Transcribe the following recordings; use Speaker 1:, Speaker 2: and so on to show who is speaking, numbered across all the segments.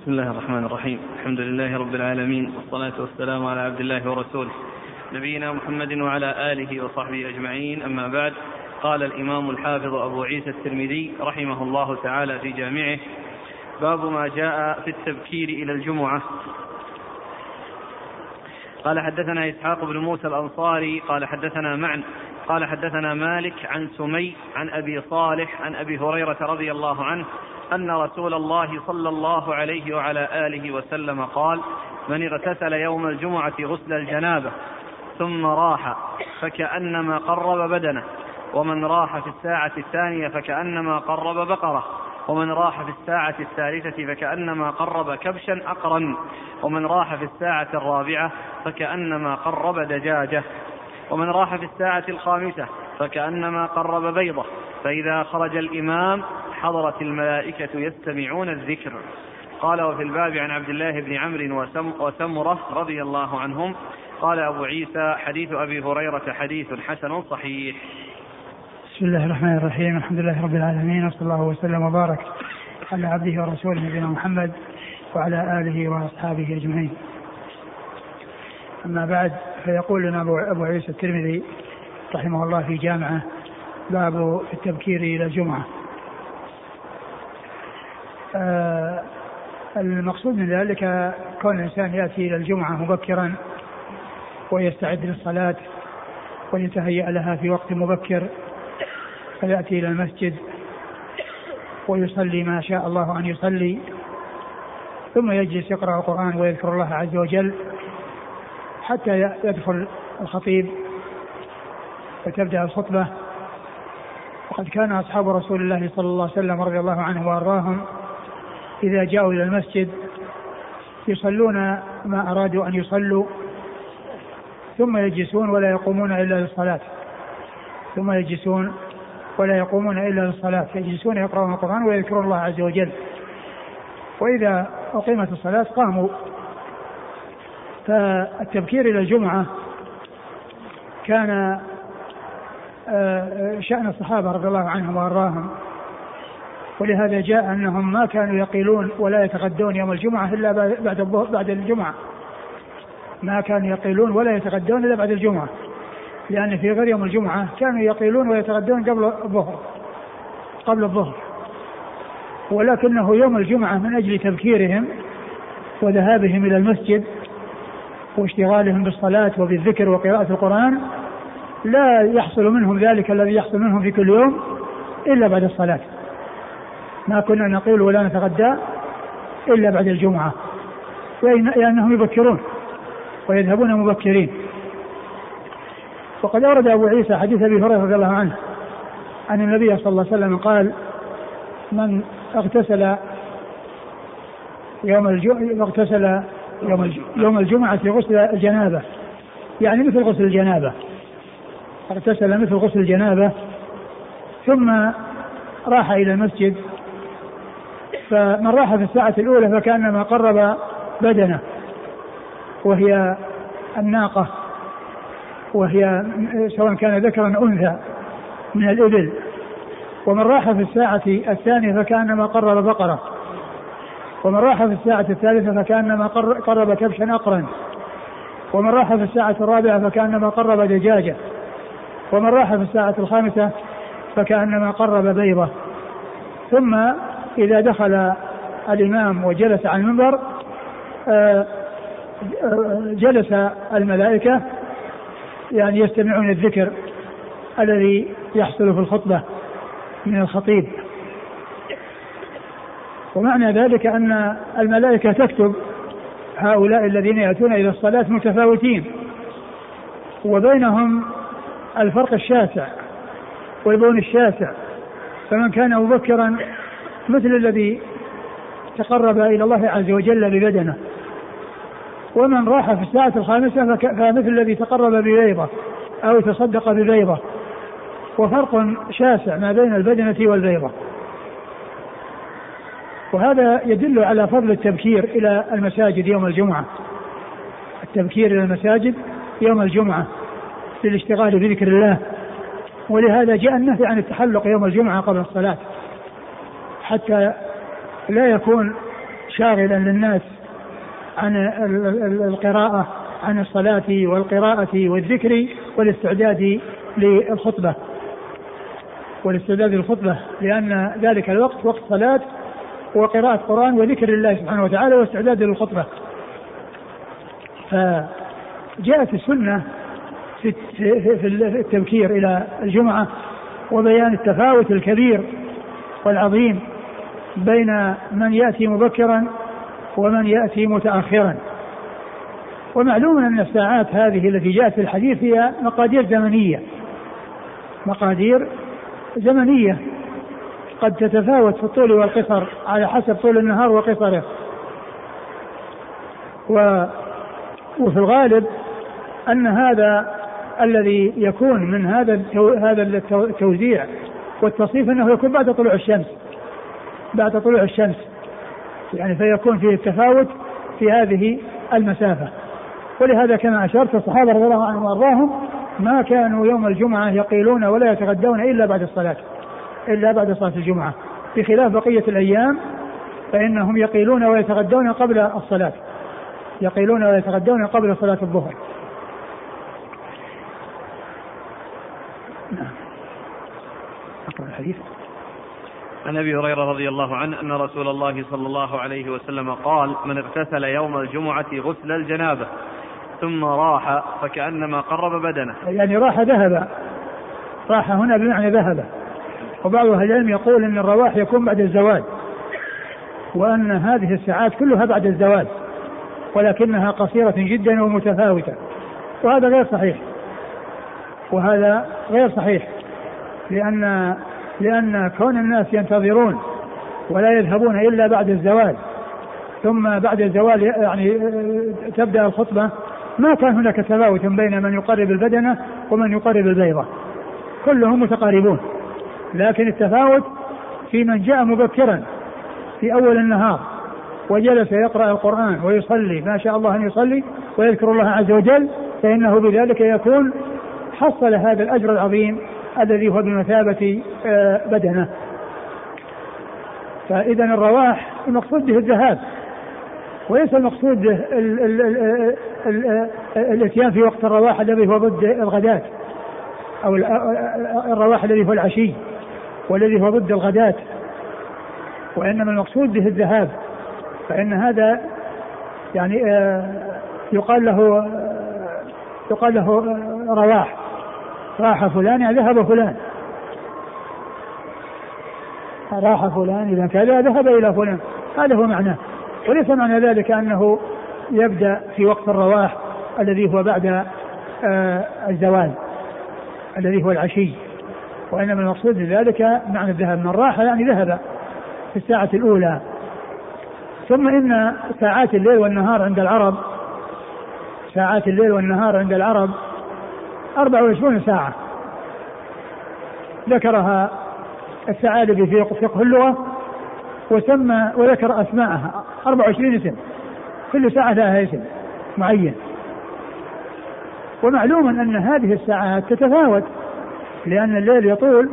Speaker 1: بسم الله الرحمن الرحيم. الحمد لله رب العالمين والصلاة والسلام على عبد الله ورسوله. نبينا محمد وعلى آله وصحبه أجمعين. أما بعد قال الإمام الحافظ أبو عيسى الترمذي رحمه الله تعالى في جامعه باب ما جاء في التبكير إلى الجمعة. قال حدثنا إسحاق بن موسى الأنصاري قال حدثنا معن قال حدثنا مالك عن سمي عن أبي صالح عن أبي هريرة رضي الله عنه أن رسول الله صلى الله عليه وعلى آله وسلم قال من اغتسل يوم الجمعة غسل الجنابة ثم راح فكأنما قرب بدنه ومن راح في الساعة الثانية فكأنما قرب بقرة ومن راح في الساعة الثالثة فكأنما قرب كبشا أقرا ومن راح في الساعة الرابعة فكأنما قرب دجاجة ومن راح في الساعة الخامسة فكأنما قرب بيضة فإذا خرج الإمام حضرت الملائكة يستمعون الذكر. قال وفي الباب عن عبد الله بن عمرو وسم وسمرة رضي الله عنهم. قال أبو عيسى حديث أبي هريرة حديث حسن صحيح.
Speaker 2: بسم الله الرحمن الرحيم. الحمد لله رب العالمين. وصلى الله وسلم وبارك على عبده ورسوله نبينا محمد وعلى آله وأصحابه أجمعين. أما بعد فيقول لنا أبو عيسى الترمذي رحمه الله في جامعة باب التبكير إلى الجمعة. المقصود من ذلك كون الإنسان يأتي إلى الجمعة مبكرا ويستعد للصلاة ويتهيأ لها في وقت مبكر فيأتي إلى المسجد ويصلي ما شاء الله أن يصلي ثم يجلس يقرأ القرآن ويذكر الله عز وجل حتى يدخل الخطيب وتبدأ الخطبة. وقد كان أصحاب رسول الله صلى الله عليه وسلم رضي الله عنه وأرضاهم إذا جاءوا إلى المسجد يصلون ما أرادوا أن يصلوا ثم يجلسون ولا يقومون إلا للصلاة. ثم يجلسون ولا يقومون إلا للصلاة. يجلسون يقرؤون القرآن ويذكرون الله عز وجل. وإذا أقيمت الصلاة قاموا. فالتبكير إلى الجمعة كان آه، شأن الصحابة رضي الله عنهم وأرضاهم. ولهذا جاء أنهم ما كانوا يقيلون ولا يتغدون يوم الجمعة إلا بعد بعد الجمعة. ما كانوا يقيلون ولا يتغدون إلا بعد الجمعة. لأن في غير يوم الجمعة كانوا يقيلون ويتغدون قبل الظهر. قبل الظهر. ولكنه يوم الجمعة من أجل تبكيرهم وذهابهم إلى المسجد واشتغالهم بالصلاة وبالذكر وقراءة القرآن لا يحصل منهم ذلك الذي يحصل منهم في كل يوم إلا بعد الصلاة. ما كنا نقول ولا نتغدى إلا بعد الجمعة لأنهم يبكرون ويذهبون مبكرين. وقد أورد أبو عيسى حديث أبي هريرة رضي الله عنه أن النبي صلى الله عليه وسلم قال من اغتسل يوم الجمعة اغتسل يوم يوم الجمعة في غسل الجنابة. يعني مثل غسل الجنابة. اغتسل مثل غسل الجنابة ثم راح إلى المسجد فمن راح في الساعة الأولى فكأنما قرب بدنه وهي الناقة وهي سواء كان ذكرا أو أنثى من الإبل. ومن راح في الساعة الثانية فكأنما قرب بقرة. ومن راح في الساعة الثالثة فكأنما قرب كبشا أقرا ومن راح في الساعة الرابعة فكأنما قرب دجاجة. ومن راح في الساعة الخامسة فكأنما قرب بيضة. ثم إذا دخل الإمام وجلس على المنبر آه، آه، جلس الملائكة يعني يستمعون الذكر الذي يحصل في الخطبة من الخطيب. ومعنى ذلك أن الملائكة تكتب هؤلاء الذين يأتون إلى الصلاة متفاوتين وبينهم الفرق الشاسع والبون الشاسع. فمن كان مبكرا مثل الذي تقرب إلى الله عز وجل ببدنه. ومن راح في الساعة الخامسة فمثل الذي تقرب ببيضة أو تصدق ببيضة. وفرق شاسع ما بين البدنة والبيضة. وهذا يدل على فضل التبكير إلى المساجد يوم الجمعة. التبكير إلى المساجد يوم الجمعة للاشتغال بذكر الله. ولهذا جاء النهي عن التحلق يوم الجمعة قبل الصلاة. حتى لا يكون شاغلا للناس عن القراءة عن الصلاة والقراءة والذكر والاستعداد للخطبة. والاستعداد للخطبة لأن ذلك الوقت وقت صلاة وقراءة قرآن وذكر الله سبحانه وتعالى واستعداد للخطبة. فجاءت السنة في التبكير إلى الجمعة وبيان التفاوت الكبير والعظيم بين من يأتي مبكرا ومن يأتي متأخرا. ومعلوم أن الساعات هذه التي جاءت في الحديث هي مقادير زمنية. مقادير زمنية. قد تتفاوت في الطول والقصر على حسب طول النهار وقصره. و وفي الغالب أن هذا الذي يكون من هذا هذا التوزيع والتصنيف أنه يكون بعد طلوع الشمس. بعد طلوع الشمس. يعني فيكون فيه التفاوت في هذه المسافة. ولهذا كما أشرت الصحابة رضي الله عنهم وأرضاهم ما كانوا يوم الجمعة يقيلون ولا يتغدون إلا بعد الصلاة إلا بعد صلاة الجمعة. بخلاف بقية الأيام فإنهم يقيلون ويتغدون قبل الصلاة. يقيلون ويتغدون قبل صلاة الظهر. نعم.
Speaker 1: أقرأ الحديث. عن أبي هريرة رضي الله عنه أن رسول الله صلى الله عليه وسلم قال من اغتسل يوم الجمعة غسل الجنابة ثم راح فكأنما قرب بدنه.
Speaker 2: يعني راح ذهب. راح هنا بمعنى ذهب. وبعض أهل العلم يقول إن الرواح يكون بعد الزوال وأن هذه الساعات كلها بعد الزوال ولكنها قصيرة جدا ومتفاوتة وهذا غير صحيح. وهذا غير صحيح لأن لأن كون الناس ينتظرون ولا يذهبون إلا بعد الزوال. ثم بعد الزوال يعني تبدأ الخطبة. ما كان هناك تفاوت بين من يقرب البدنة ومن يقرب البيضة. كلهم متقاربون. لكن التفاوت في من جاء مبكرا في أول النهار وجلس يقرأ القرآن ويصلي ما شاء الله أن يصلي ويذكر الله عز وجل فإنه بذلك يكون حصل هذا الأجر العظيم الذي هو بمثابة آه، بدنة. فإذا الرواح المقصود به الذهاب وليس المقصود الاتيان في وقت الرواح الذي هو ضد الغداة أو الرواح الذي هو العشي والذي هو ضد الغداة. وإنما المقصود به الذهاب فإن هذا يعني آه، يقال له آه، يقال له رواح. راح فلان ذهب فلان. راح فلان إذا كذا ذهب إلى فلان. هذا هو معناه. وليس معنى ذلك أنه يبدأ في وقت الرواح الذي هو بعد آه الزوال الذي هو العشي. وإنما المقصود بذلك معنى الذهب. من راح يعني ذهب في الساعة الأولى. ثم إن ساعات الليل والنهار عند العرب ساعات الليل والنهار عند العرب 24 ساعة. ذكرها الثعالبي في فقه اللغة وسمى وذكر أسماءها. 24 اسم. كل ساعة لها اسم معين. ومعلوم أن هذه الساعات تتفاوت لأن الليل يطول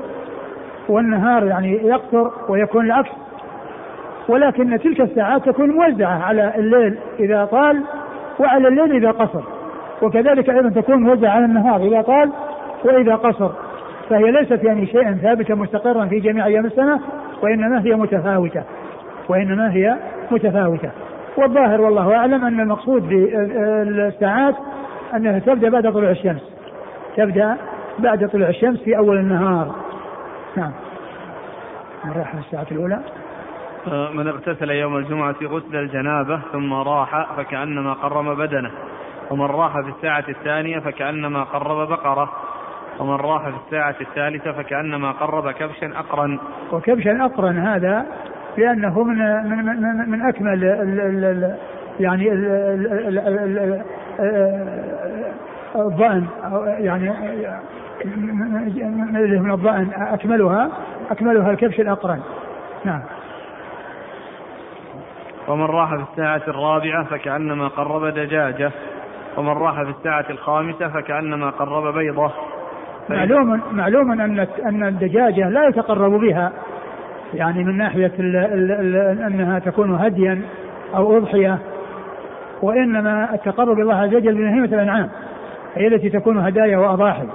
Speaker 2: والنهار يعني يقصر ويكون العكس. ولكن تلك الساعات تكون موزعة على الليل إذا طال وعلى الليل إذا قصر. وكذلك أيضا تكون موزعه على النهار. إذا طال وإذا قصر فهي ليست يعني شيئا ثابتا مستقرا في جميع أيام السنة وإنما هي متفاوتة. وإنما هي متفاوتة. والظاهر والله أعلم أن المقصود بالساعات أنها تبدأ بعد طلوع الشمس. تبدأ بعد طلوع الشمس في أول النهار. نعم. راح الساعة الأولى.
Speaker 1: من اغتسل يوم الجمعة غسل الجنابة ثم راح فكأنما قرم بدنه. ومن راح في الساعة الثانية فكأنما قرب بقرة. ومن راح في الساعة الثالثة فكأنما قرب كبشا أقرن.
Speaker 2: وكبشا أقرن هذا لأنه من من من, من أكمل ال ال يعني الظأن. يعني من الظأن. أكملها أكملها الكبش الأقرن. نعم.
Speaker 1: ومن راح في الساعة الرابعة فكأنما قرب دجاجة. ومن راح في الساعة الخامسة فكأنما قرب بيضة.
Speaker 2: معلوم معلوم أن أن الدجاجة لا يتقرب بها. يعني من ناحية ال ال ال أنها تكون هديا أو أضحية. وإنما التقرب الله عز وجل ببهيمة الأنعام هي التي تكون هدايا وأضاحي.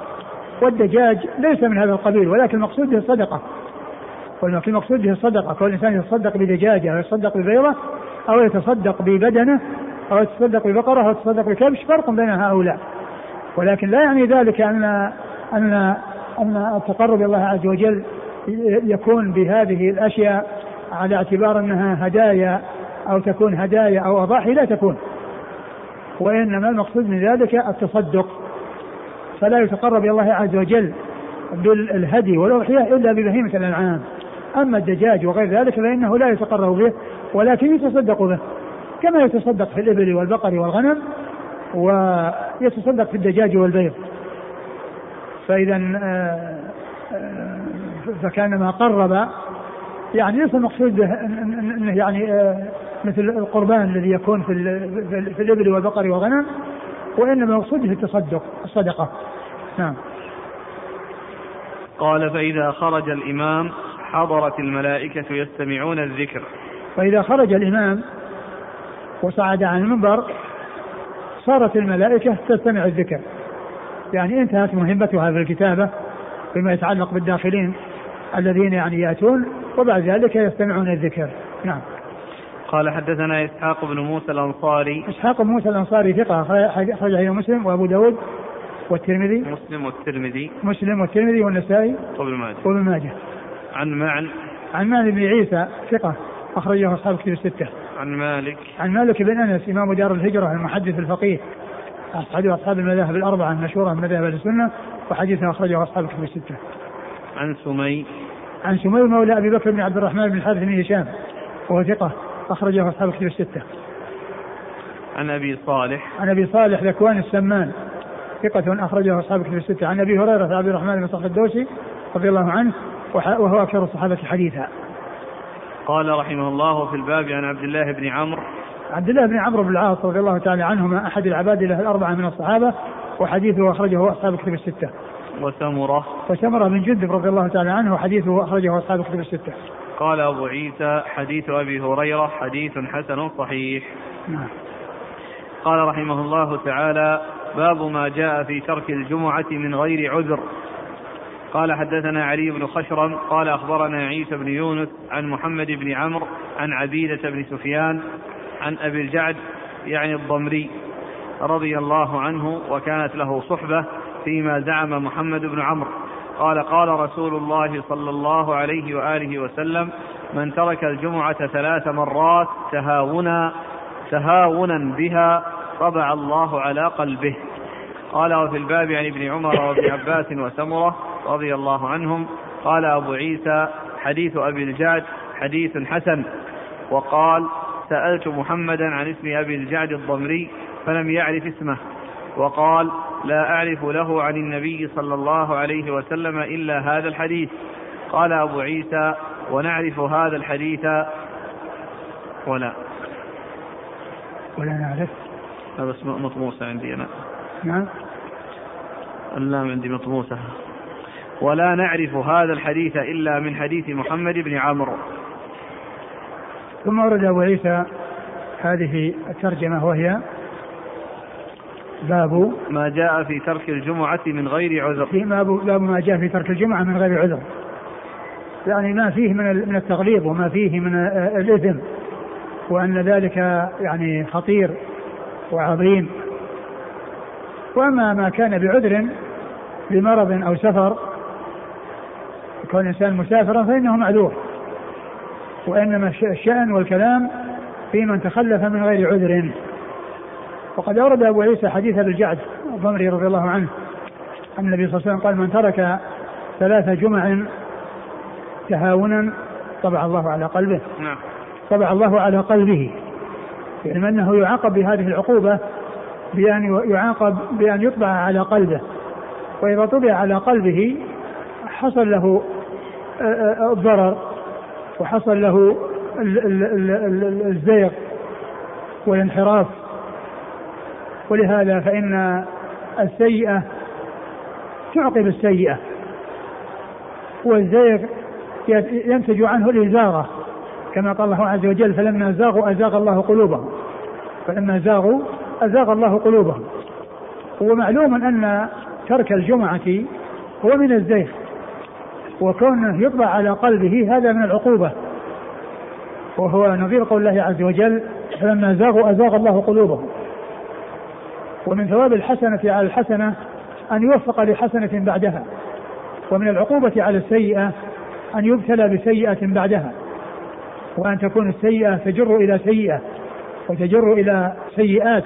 Speaker 2: والدجاج ليس من هذا القبيل ولكن المقصود به الصدقة. المقصود به الصدقة. كل إنسان يتصدق بدجاجة أو يتصدق ببيضة أو يتصدق ببدنة أو يتصدق ببقرة أو يتصدق بكبش فرق بين هؤلاء. ولكن لا يعني ذلك أن أن أن التقرب إلى الله عز وجل يكون بهذه الأشياء على اعتبار أنها هدايا أو تكون هدايا أو أضاحي لا تكون. وإنما المقصود من ذلك التصدق. فلا يتقرب إلى الله عز وجل بالهدي والأضحية إلا ببهيمة الأنعام. أما الدجاج وغير ذلك فإنه لا يتقرب به ولكن يتصدق به. كما يتصدق في الإبل والبقر والغنم ويتصدق في الدجاج والبيض. فإذا آه، آه، فكان ما قرب يعني ليس المقصود إنه يعني آه، مثل القربان الذي يكون في في الإبل والبقر والغنم وإنما المقصود به التصدق الصدقة. نعم.
Speaker 1: قال فإذا خرج الإمام حضرت الملائكة يستمعون الذكر.
Speaker 2: فإذا خرج الإمام وصعد عن المنبر صارت الملائكة تستمع الذكر. يعني انتهت مهمتها في الكتابة فيما يتعلق بالداخلين الذين يعني يأتون وبعد ذلك يستمعون الذكر. نعم.
Speaker 1: قال حدثنا إسحاق بن موسى الأنصاري.
Speaker 2: إسحاق بن موسى الأنصاري ثقة أخرجه مسلم وأبو داود والترمذي.
Speaker 1: مسلم والترمذي.
Speaker 2: مسلم والترمذي والنسائي.
Speaker 1: وابن ماجه.
Speaker 2: وابن ماجه.
Speaker 1: عن معن.
Speaker 2: عن معن بن عيسى ثقة أخرجه أصحاب كتب الستة.
Speaker 1: عن مالك
Speaker 2: عن مالك بن أنس إمام دار الهجرة المحدث الفقيه أحد أصحاب المذاهب الأربعة المشهورة من مذاهب السنة وحديثه أخرجه أصحاب الكتب الستة.
Speaker 1: عن سمي
Speaker 2: عن سمي مولى أبي بكر بن عبد الرحمن بن الحارث بن هشام وهو ثقة أخرجه أصحاب الكتب الستة.
Speaker 1: عن أبي صالح
Speaker 2: عن أبي صالح ذكوان السمان ثقة أخرجه أصحاب الكتب الستة عن أبي هريرة عبد الرحمن بن صخر الدوسي رضي الله عنه وهو أكثر الصحابة حديثا.
Speaker 1: قال رحمه الله في الباب عن عبد الله بن عمرو
Speaker 2: عبد الله بن عمرو بن العاص رضي الله تعالى عنهما أحد العباد له الأربعة من الصحابة وحديثه أخرجه أصحاب الكتب الستة.
Speaker 1: وسمرة
Speaker 2: وسمرة بن جندب رضي الله تعالى عنه وحديثه أخرجه أصحاب الكتب الستة.
Speaker 1: قال أبو عيسى حديث أبي هريرة حديث حسن صحيح. نعم. قال رحمه الله تعالى باب ما جاء في ترك الجمعة من غير عذر قال حدثنا علي بن خشرم قال أخبرنا عيسى بن يونس عن محمد بن عمرو عن عبيدة بن سفيان عن أبي الجعد يعني الضمري رضي الله عنه وكانت له صحبة فيما زعم محمد بن عمرو. قال قال رسول الله صلى الله عليه وآله وسلم من ترك الجمعة ثلاث مرات تهاونا تهاونا بها طبع الله على قلبه. قال وفي الباب عن ابن عمر وابن عباس وسمرة رضي الله عنهم قال أبو عيسى حديث أبي الجعد حديث حسن. وقال سألت محمدا عن اسم أبي الجعد الضمري فلم يعرف اسمه. وقال لا أعرف له عن النبي صلى الله عليه وسلم إلا هذا الحديث. قال أبو عيسى ونعرف هذا الحديث ولا.
Speaker 2: ولا نعرف.
Speaker 1: هذا اسمه مطموسة عندي أنا.
Speaker 2: نعم.
Speaker 1: اللام عندي مطموسة. ولا نعرف هذا الحديث إلا من حديث محمد بن عمرو.
Speaker 2: ثم ورد أبو عيسى هذه الترجمة وهي باب
Speaker 1: ما جاء في ترك الجمعة من غير عذر.
Speaker 2: في باب ما جاء في ترك الجمعة من غير عذر. يعني ما فيه من من التغليظ وما فيه من الإثم وأن ذلك يعني خطير وعظيم. وأما ما كان بعذر بمرض أو سفر كون الإنسان مسافرا فإنه معذور. وإنما الشأن والكلام في من تخلف من غير عذر. وقد أورد أبو عيسى حديث أبي الجعد الضمري رضي الله عنه أن النبي صلى الله عليه وسلم قال من ترك ثلاث جمع تهاونا طبع الله على قلبه.
Speaker 1: نعم.
Speaker 2: طبع الله على قلبه. يعني أنه يعاقب بهذه العقوبة بأن يعاقب بأن يطبع على قلبه. وإذا طبع على قلبه حصل له الضرر وحصل له الزيغ والانحراف. ولهذا فإن السيئة تعقب السيئة والزيغ ينتج عنه الإزارة كما قال الله عز وجل فلما زاغوا أزاغ الله قلوبهم فلما زاغوا أزاغ الله قلوبهم. ومعلوم أن ترك الجمعة هو من الزيغ وكونه يطبع على قلبه هذا من العقوبة. وهو نظير قول الله عز وجل فلما زاغوا أزاغ الله قلوبهم. ومن ثواب الحسنة على الحسنة أن يوفق لحسنة بعدها. ومن العقوبة على السيئة أن يبتلى بسيئة بعدها. وأن تكون السيئة تجر إلى سيئة وتجر إلى سيئات.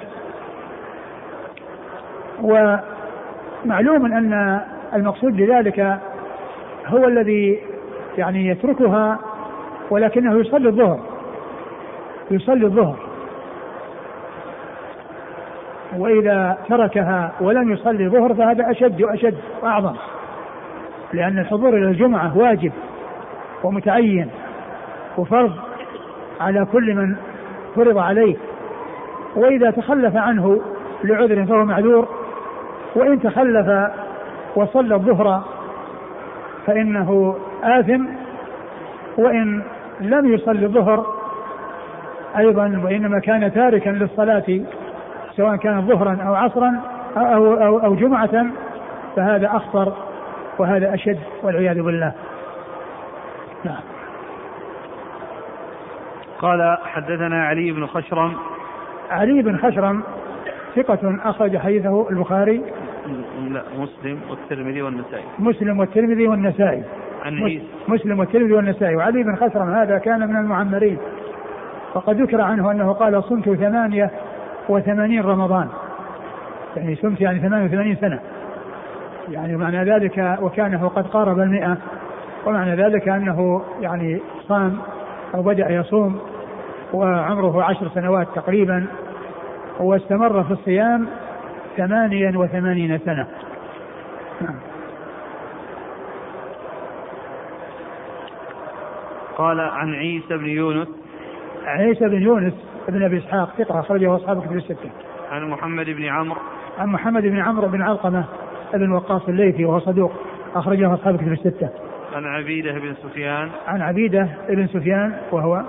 Speaker 2: ومعلوم أن المقصود بذلك هو الذي يعني يتركها ولكنه يصلي الظهر. يصلي الظهر. وإذا تركها ولم يصلي الظهر فهذا أشد وأشد وأعظم. لأن الحضور إلى الجمعة واجب ومتعين وفرض على كل من فرض عليه. وإذا تخلف عنه لعذر فهو معذور. وإن تخلف وصلى الظهر فإنه آثم وإن لم يصلي الظهر أيضا وإنما كان تاركا للصلاة سواء كان ظهرا أو عصرا أو, أو, أو, أو جمعة فهذا أخطر وهذا أشد والعياذ بالله. نعم.
Speaker 1: قال حدثنا علي بن خشرم.
Speaker 2: علي بن خشرم ثقة أخرج حديثه البخاري
Speaker 1: لا مسلم والترمذي والنسائي.
Speaker 2: مسلم والترمذي والنسائي.
Speaker 1: عن عيسى.
Speaker 2: مسلم والترمذي والنسائي. وعلي بن خشرم هذا كان من المعمرين. وقد ذكر عنه أنه قال صمت ثمانية وثمانين رمضان. يعني صمت يعني ثمانية وثمانين سنة. يعني معنى ذلك وكانه قد قارب المئة. ومعنى ذلك أنه يعني صام أو بدأ يصوم وعمره عشر سنوات تقريبا. واستمر في الصيام ثمانيا وثمانين سنة.
Speaker 1: قال عن عيسى بن يونس
Speaker 2: عيسى بن يونس بن أبي إسحاق ثقة أخرجه أصحاب كتب الستة.
Speaker 1: عن محمد بن عمرو
Speaker 2: عن محمد بن عمرو بن علقمة بن وقاص الليثي وهو صدوق أخرجه أصحاب كتب الستة.
Speaker 1: عن عبيدة بن سفيان
Speaker 2: عن عبيدة بن سفيان وهو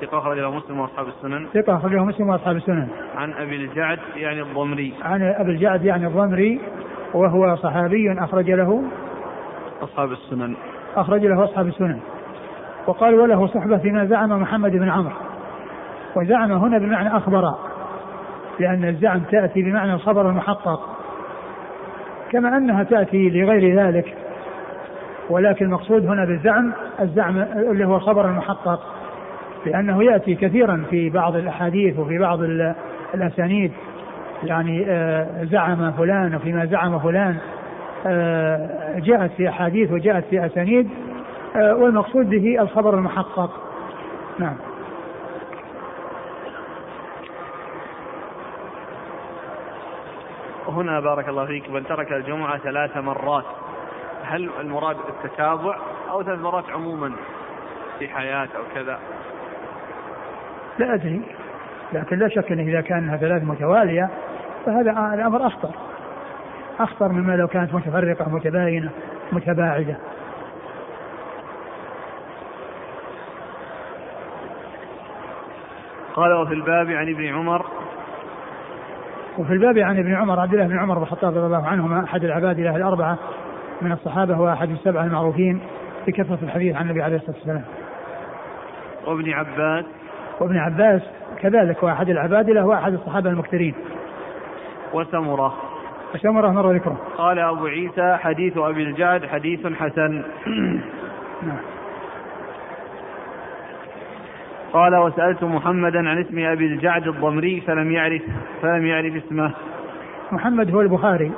Speaker 1: ثقة أخرجه مسلم وأصحاب السنن.
Speaker 2: ثقة أخرجه مسلم وأصحاب السنن.
Speaker 1: عن أبي الجعد يعني الضمري.
Speaker 2: عن أبي الجعد يعني الضمري وهو صحابي أخرج له
Speaker 1: أصحاب السنن.
Speaker 2: أخرج له أصحاب السنن. وقال وله صحبة فيما زعم محمد بن عمرو. وزعم هنا بمعنى أخبر لأن الزعم تأتي بمعنى الخبر المحقق كما أنها تأتي لغير ذلك ولكن المقصود هنا بالزعم الزعم اللي هو الخبر المحقق لأنه يأتي كثيرا في بعض الأحاديث وفي بعض الأسانيد. يعني آه، زعم فلان وفيما زعم فلان. آه، جاءت في أحاديث وجاءت في أسانيد. آه، والمقصود به الخبر المحقق. نعم.
Speaker 1: هنا بارك الله فيك من ترك الجمعة ثلاث مرات هل المراد التتابع أو ثلاث مرات عموما في حياة أو كذا؟
Speaker 2: لا أدري. لكن لا شك أنه إذا كانها ثلاث متوالية فهذا الأمر أخطر. أخطر مما لو كانت متفرقة متباينة متباعدة.
Speaker 1: قال وفي الباب عن ابن عمر.
Speaker 2: وفي الباب عن ابن عمر عبد الله بن عمر بن الخطاب رضي الله عنهما أحد العباد له الاربعه من الصحابة واحد السبعة المعروفين بكثرة الحديث عن النبي عليه الصلاة والسلام.
Speaker 1: وابن عباس.
Speaker 2: وابن عباس كذلك وأحد العباد له وأحد الصحابة المكثرين.
Speaker 1: وسمرة
Speaker 2: وسمرة مر ذكره.
Speaker 1: قال أبو عيسى حديث أبي الجعد حديث حسن. نعم. قال وسألت محمدا عن اسم أبي الجعد الضمري فلم يعرف فلم يعرف اسمه
Speaker 2: محمد هو البخاري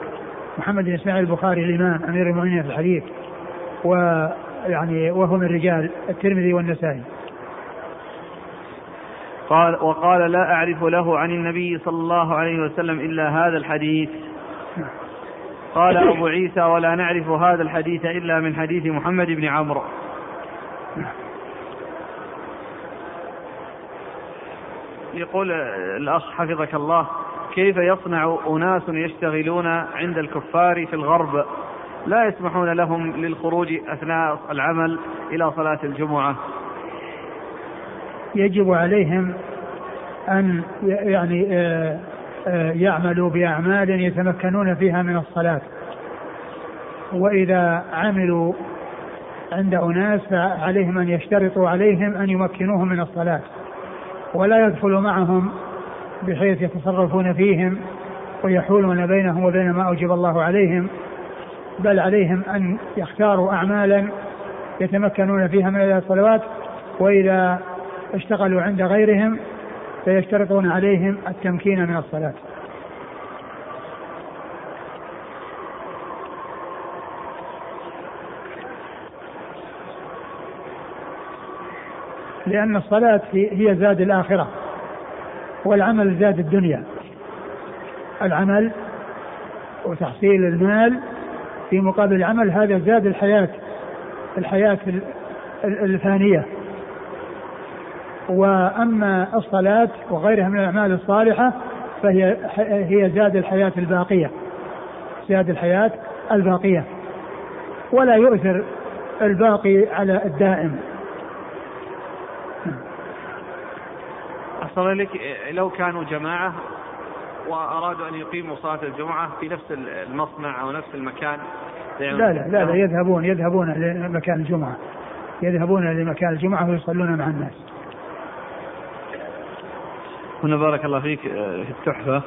Speaker 2: محمد بن إسماعيل البخاري الإمام أمير المؤمنين في الحديث ويعني وهو من رجال الترمذي والنسائي
Speaker 1: قال وقال لا أعرف له عن النبي صلى الله عليه وسلم إلا هذا الحديث. قال أبو عيسى ولا نعرف هذا الحديث إلا من حديث محمد بن عمرو. يقول الأخ حفظك الله كيف يصنع أناس يشتغلون عند الكفار في الغرب؟ لا يسمحون لهم للخروج أثناء العمل إلى صلاة الجمعة.
Speaker 2: يجب عليهم أن يعني آه، آه، يعملوا بأعمال يتمكنون فيها من الصلاة. وإذا عملوا عند أناس فعليهم أن يشترطوا عليهم أن يمكنوهم من الصلاة ولا يدخلوا معهم بحيث يتصرفون فيهم ويحولون بينهم وبين ما أوجب الله عليهم بل عليهم أن يختاروا أعمالا يتمكنون فيها من الصلوات. وإذا اشتغلوا عند غيرهم فيشترطون عليهم التمكين من الصلاة. لأن الصلاة هي زاد الآخرة والعمل زاد الدنيا. العمل وتحصيل المال في مقابل العمل هذا زاد الحياة الحياة الفانية. وأما الصلاة وغيرها من الأعمال الصالحة فهي هي زاد الحياة الباقية. زاد الحياة الباقية. ولا يؤثر الباقي على الدائم.
Speaker 1: أحسن لك لو كانوا جماعة وأرادوا أن يقيموا صلاة الجمعة في نفس المصنع أو نفس المكان.
Speaker 2: لا لا لا, لا يذهبون يذهبون لمكان الجمعة. يذهبون لمكان الجمعة ويصلون مع الناس.
Speaker 1: هنا بارك الله فيك في التحفة.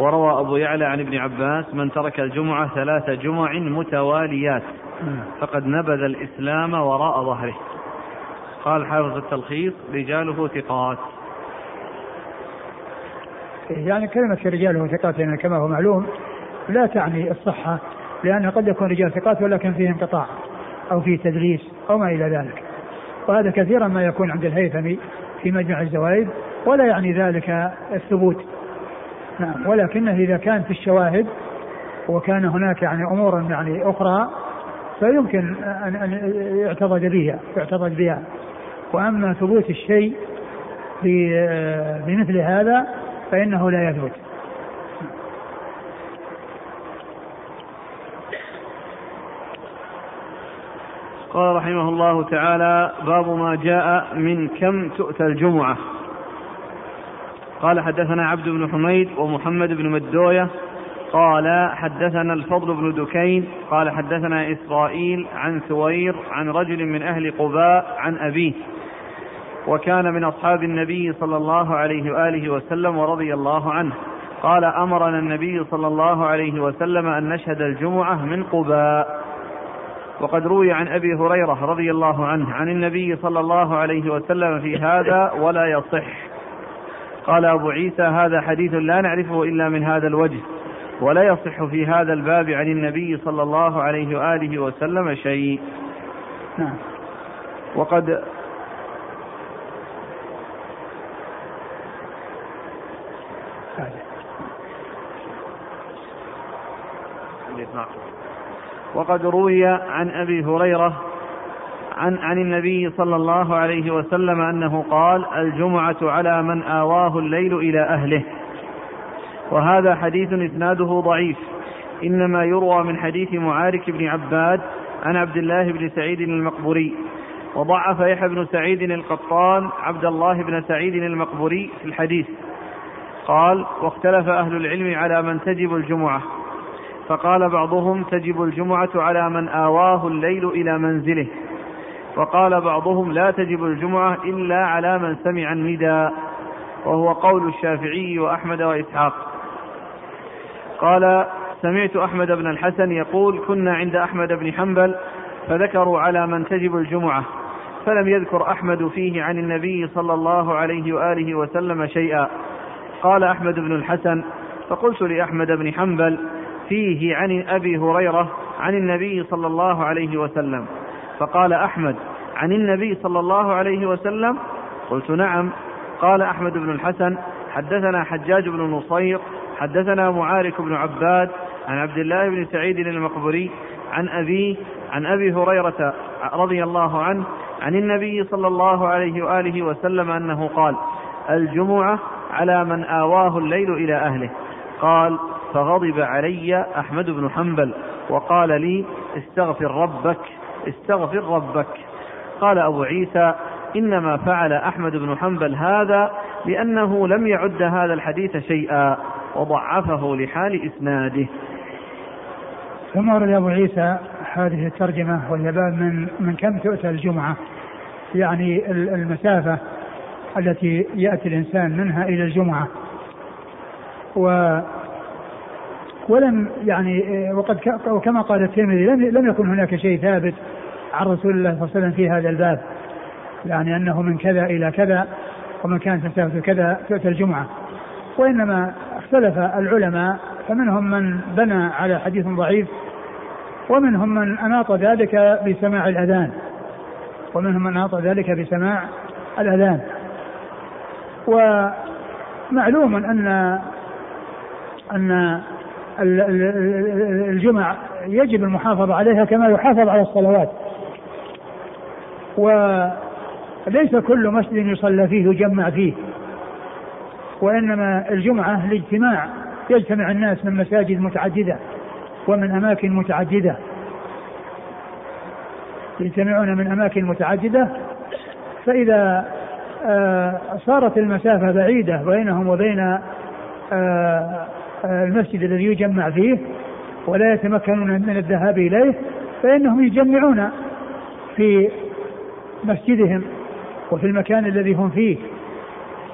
Speaker 1: وروى أبو يعلى عن ابن عباس من ترك الجمعة ثلاث جمع متواليات فقد نبذ الإسلام وراء ظهره. قال حافظ التلخيص رجاله ثقات.
Speaker 2: يعني كلمة رجاله ثقات يعني كما هو معلوم لا تعني الصحة لأن قد يكون رجال ثقات ولكن فيه انقطاع أو فيه تدليس أو ما إلى ذلك. وهذا كثيرا ما يكون عند الهيثمي في مجمع الزوائد ولا يعني ذلك الثبوت. نعم ولكنه إذا كان في الشواهد وكان هناك يعني أمور يعني أخرى فيمكن أن يعتضد بها يعتضد بها. وأما ثبوت الشيء بمثل هذا فإنه لا يثبت.
Speaker 1: قال رحمه الله تعالى باب ما جاء من كم تؤتى الجمعة. قال حدثنا عبد بن حميد ومحمد بن مدوية. قال حدثنا الفضل بن دكين. قال حدثنا إسرائيل عن ثوير عن رجل من أهل قباء عن أبيه وكان من أصحاب النبي صلى الله عليه وآله وسلم ورضي الله عنه. قال أمرنا النبي صلى الله عليه وسلم أن نشهد الجمعة من قباء. وقد روي عن أبي هريرة رضي الله عنه عن النبي صلى الله عليه وسلم في هذا ولا يصح. قال أبو عيسى هذا حديث لا نعرفه إلا من هذا الوجه ولا يصح في هذا الباب عن النبي صلى الله عليه وآله وسلم شيء. نعم. وقد وقد روي عن أبي هريرة عن عن النبي صلى الله عليه وسلم أنه قال الجمعة على من آواه الليل إلى أهله. وهذا حديث إسناده ضعيف. إنما يروى من حديث معارك بن عباد عن عبد الله بن سعيد المقبوري وضعف يحيى بن سعيد القطان عبد الله بن سعيد المقبوري في الحديث. قال واختلف أهل العلم على من تجب الجمعة. فقال بعضهم تجب الجمعة على من آواه الليل إلى منزله. وقال بعضهم لا تجب الجمعة إلا على من سمع النداء. وهو قول الشافعي وأحمد وإسحاق. قال سمعت أحمد بن الحسن يقول كنا عند أحمد بن حنبل فذكروا على من تجب الجمعة فلم يذكر أحمد فيه عن النبي صلى الله عليه وآله وسلم شيئا. قال أحمد بن الحسن فقلت لأحمد بن حنبل فيه عن أبي هريرة عن النبي صلى الله عليه وسلم فقال أحمد عن النبي صلى الله عليه وسلم؟ قلت نعم. قال أحمد بن الحسن حدثنا حجاج بن نصير حدثنا معارك بن عباد عن عبد الله بن سعيد المقبري عن ابيه عن أبي هريرة رضي الله عنه عن النبي صلى الله عليه وآله وسلم أنه قال الجمعة على من آواه الليل إلى أهله. قال فغضب علي أحمد بن حنبل وقال لي استغفر ربك استغفر ربك. قال أبو عيسى إنما فعل أحمد بن حنبل هذا لأنه لم يعد هذا الحديث شيئا وضعفه لحال إسناده.
Speaker 2: ثم ورد أبو عيسى هذه الترجمة وهي باب من من كم تؤتى الجمعة يعني المسافة التي يأتي الإنسان منها إلى الجمعة. و ولم يعني وقد وكما قال الترمذي لم لم يكن هناك شيء ثابت عن رسول الله صلى الله عليه وسلم في هذا الباب يعني أنه من كذا إلى كذا ومن كانت مسافة كذا تؤتى الجمعة. وإنما اختلف العلماء فمنهم من بنى على حديث ضعيف ومنهم من أناط ذلك بسماع الأذان ومنهم من أناط ذلك بسماع الأذان. ومعلوم أن أن الجمع يجب المحافظة عليها كما يحافظ على الصلوات. وليس كل مسجد يصلى فيه يجمع فيه وإنما الجمعة لاجتماع يجتمع الناس من مساجد متعددة ومن أماكن متعددة. يجتمعون من أماكن متعددة فإذا آه، صارت المسافة بعيدة بينهم وبين آه، المسجد الذي يجمع فيه ولا يتمكنون من الذهاب إليه فإنهم يجمعون في مسجدهم وفي المكان الذي هم فيه.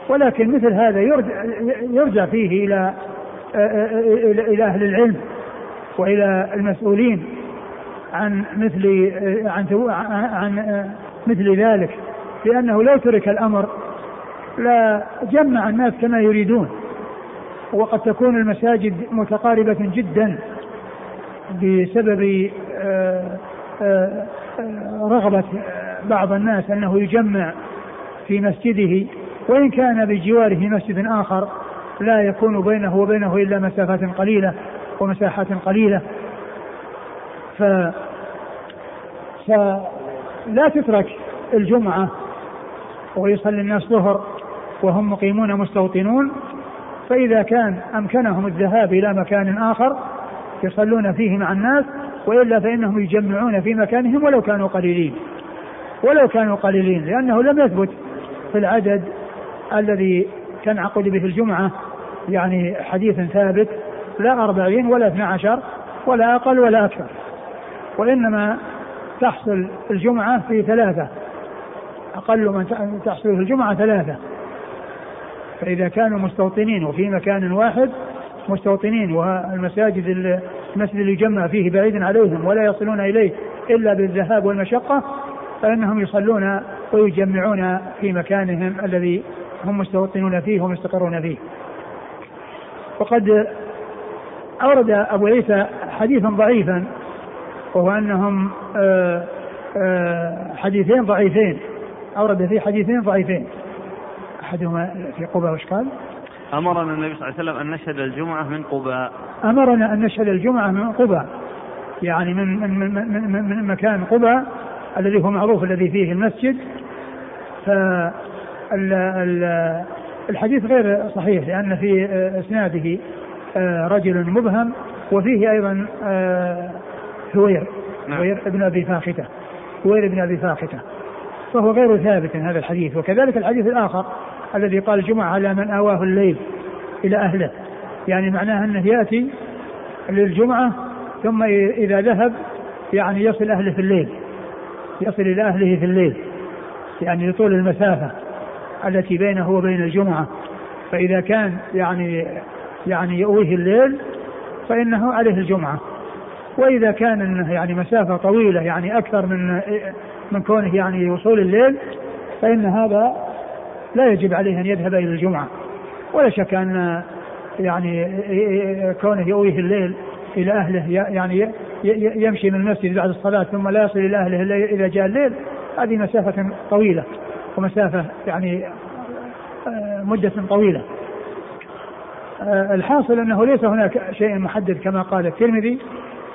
Speaker 2: ولكن مثل هذا يرجع, يرجع فيه إلى إلى أهل العلم وإلى المسؤولين عن مثل عن عن مثل ذلك لأنه لو ترك الأمر لا جمع الناس كما يريدون. وقد تكون المساجد متقاربة جدا بسبب آه، آه، رغبة بعض الناس أنه يجمع في مسجده وإن كان بجواره مسجد آخر لا يكون بينه وبينه إلا مسافات قليلة ومساحات قليلة. ف فلا تترك الجمعة ويصلي الناس ظهر وهم مقيمون مستوطنون. فإذا كان أمكنهم الذهاب إلى مكان آخر يصلون فيه مع الناس وإلا فإنهم يجمعون في مكانهم ولو كانوا قليلين. ولو كانوا قليلين لأنه لم يثبت في العدد الذي تنعقد به الجمعة يعني حديث ثابت لا أربعين ولا اثنى عشر ولا أقل ولا أكثر. وإنما تحصل الجمعة في ثلاثة أقل من تحصل في الجمعة ثلاثة. فإذا كانوا مستوطنين وفي مكان واحد مستوطنين والمساجد المسجد اللي يجمع فيه بعيد عليهم ولا يصلون إليه إلا بالذهاب والمشقة فإنهم يصلون ويجمعون في مكانهم الذي هم مستوطنون فيه ومستقرون فيه. وقد أورد أبو عيسى حديثا ضعيفا وهو أنهم آه، آه، حديثين ضعيفين. أورد فيه حديثين ضعيفين. أحدهما في قباء وش قال؟
Speaker 1: أمرنا النبي صلى الله عليه وسلم أن نشهد الجمعة من قباء
Speaker 2: أمرنا أن نشهد الجمعة من قباء يعني من من من, من, من مكان قباء الذي هو معروف الذي فيه المسجد ف الحديث غير صحيح لأن في إسناده آه، رجل مبهم وفيه أيضا آه، ثوير نعم. ثوير ابن أبي فاخته ثوير ابن أبي فاخته فهو غير ثابت هذا الحديث وكذلك الحديث الآخر الذي قال الجمعة على من آواه الليل إلى أهله. يعني معناه أنه يأتي للجمعة ثم إذا ذهب يعني يصل أهله في الليل يصل إلى أهله في الليل يعني لطول المسافة التي بينه وبين الجمعة. فإذا كان يعني يعني يؤويه الليل فإنه عليه الجمعة. وإذا كان يعني مسافة طويلة يعني أكثر من من كونه يعني وصول الليل فإن هذا لا يجب عليه أن يذهب إلى الجمعة. ولا شك أن يعني كونه يؤويه الليل إلى أهله يعني يمشي من المسجد بعد الصلاة ثم لا يصل إلى أهله إلا إذا جاء الليل هذه مسافة طويلة ومسافة يعني مدة طويلة. الحاصل أنه ليس هناك شيء محدد كما قال الترمذي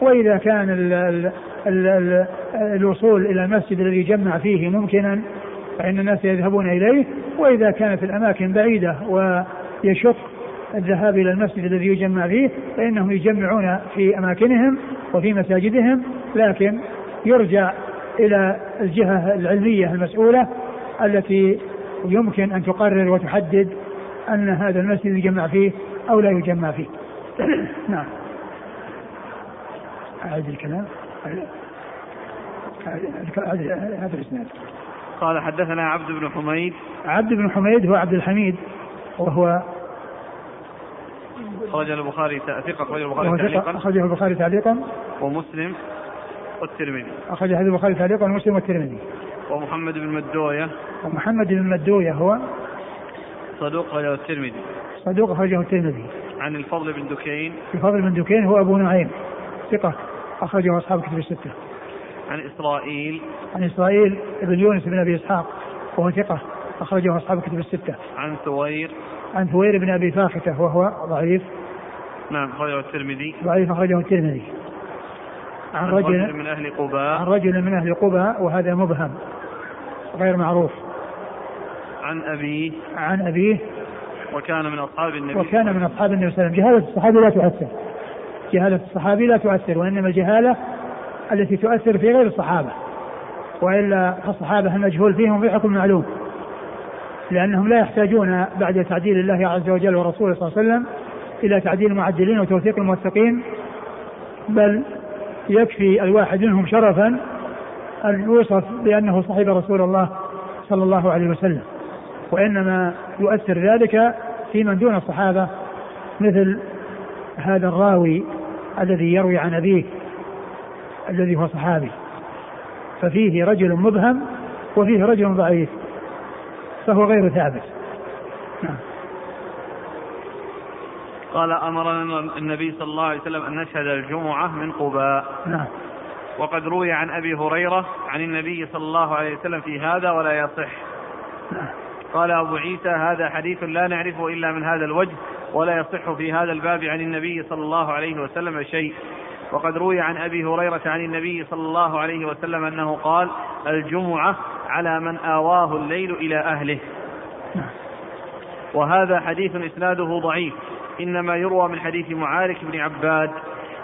Speaker 2: وإذا كان ال ال ال الوصول إلى المسجد الذي يجمع فيه ممكنا فإن الناس يذهبون إليه وإذا كانت الأماكن بعيدة ويشق الذهاب إلى المسجد الذي يجمع فيه فإنهم يجمعون في أماكنهم وفي مساجدهم لكن يرجع إلى الجهة العلمية المسؤولة التي يمكن أن تقرر وتحدد أن هذا المسجد يجمع فيه أو لا يجمع فيه. نعم. أعد الكلام. هذا الإسناد.
Speaker 1: قال حدثنا عبد بن حميد.
Speaker 2: عبد بن حميد هو عبد الحميد وهو
Speaker 1: أخرج البخاري ثقة أخرج البخاري تعليقا.
Speaker 2: أخرجه البخاري تعليقا.
Speaker 1: ومسلم والترمذي.
Speaker 2: أخرج هذا البخاري تعليقا ومسلم والترمذي.
Speaker 1: ومحمد بن مدوية.
Speaker 2: ومحمد بن مدوية هو
Speaker 1: صدوق أخرجه الترمذي.
Speaker 2: صدوق أخرجه الترمذي.
Speaker 1: عن الفضل بن دكين.
Speaker 2: الفضل بن دكين هو أبو نعيم ثقة أخرجه أصحاب كتب الستة.
Speaker 1: عن إسرائيل.
Speaker 2: عن إسرائيل بن يونس بن أبي إسحاق وهو ثقة أخرجه أصحاب كتب الستة.
Speaker 1: عن ثوير
Speaker 2: عن ثوير بن أبي فاختة وهو ضعيف.
Speaker 1: نعم أخرجه الترمذي.
Speaker 2: ضعيف أخرجه الترمذي.
Speaker 1: عن رجل من أهل قباء.
Speaker 2: عن رجل من أهل قباء وهذا مبهم غير معروف.
Speaker 1: عن أبيه.
Speaker 2: عن أبيه.
Speaker 1: وكان من أصحاب النبي
Speaker 2: وكان من أصحاب النبي صلى الله عليه وسلم. جهالة الصحابي لا تؤثر. جهالة الصحابي لا تؤثر وإنما الجهالة التي تؤثر في غير الصحابة وإلا الصحابة المجهول فيهم في حكم معلوم لأنهم لا يحتاجون بعد تعديل الله عز وجل ورسوله صلى الله عليه وسلم إلى تعديل المعدلين وتوثيق الموثقين بل يكفي الواحد منهم شرفا أن يوصف بأنه صحب رسول الله صلى الله عليه وسلم وإنما يؤثر ذلك في من دون الصحابة مثل هذا الراوي الذي يروي عن أبيه الذي هو صحابي. ففيه رجل مبهم وفيه رجل ضعيف فهو غير ثابت. نعم.
Speaker 1: قال أمرنا النبي صلى الله عليه وسلم أن نشهد الجمعة من قباء.
Speaker 2: نعم.
Speaker 1: وقد روي عن أبي هريرة عن النبي صلى الله عليه وسلم في هذا ولا يصح.
Speaker 2: نعم.
Speaker 1: قال أبو عيسى هذا حديث لا نعرفه إلا من هذا الوجه ولا يصح في هذا الباب عن النبي صلى الله عليه وسلم شيء. وقد روي عن أبي هريرة عن النبي صلى الله عليه وسلم أنه قال الجمعة على من آواه الليل إلى أهله. وهذا حديث إسناده ضعيف إنما يروى من حديث معارك بن عباد.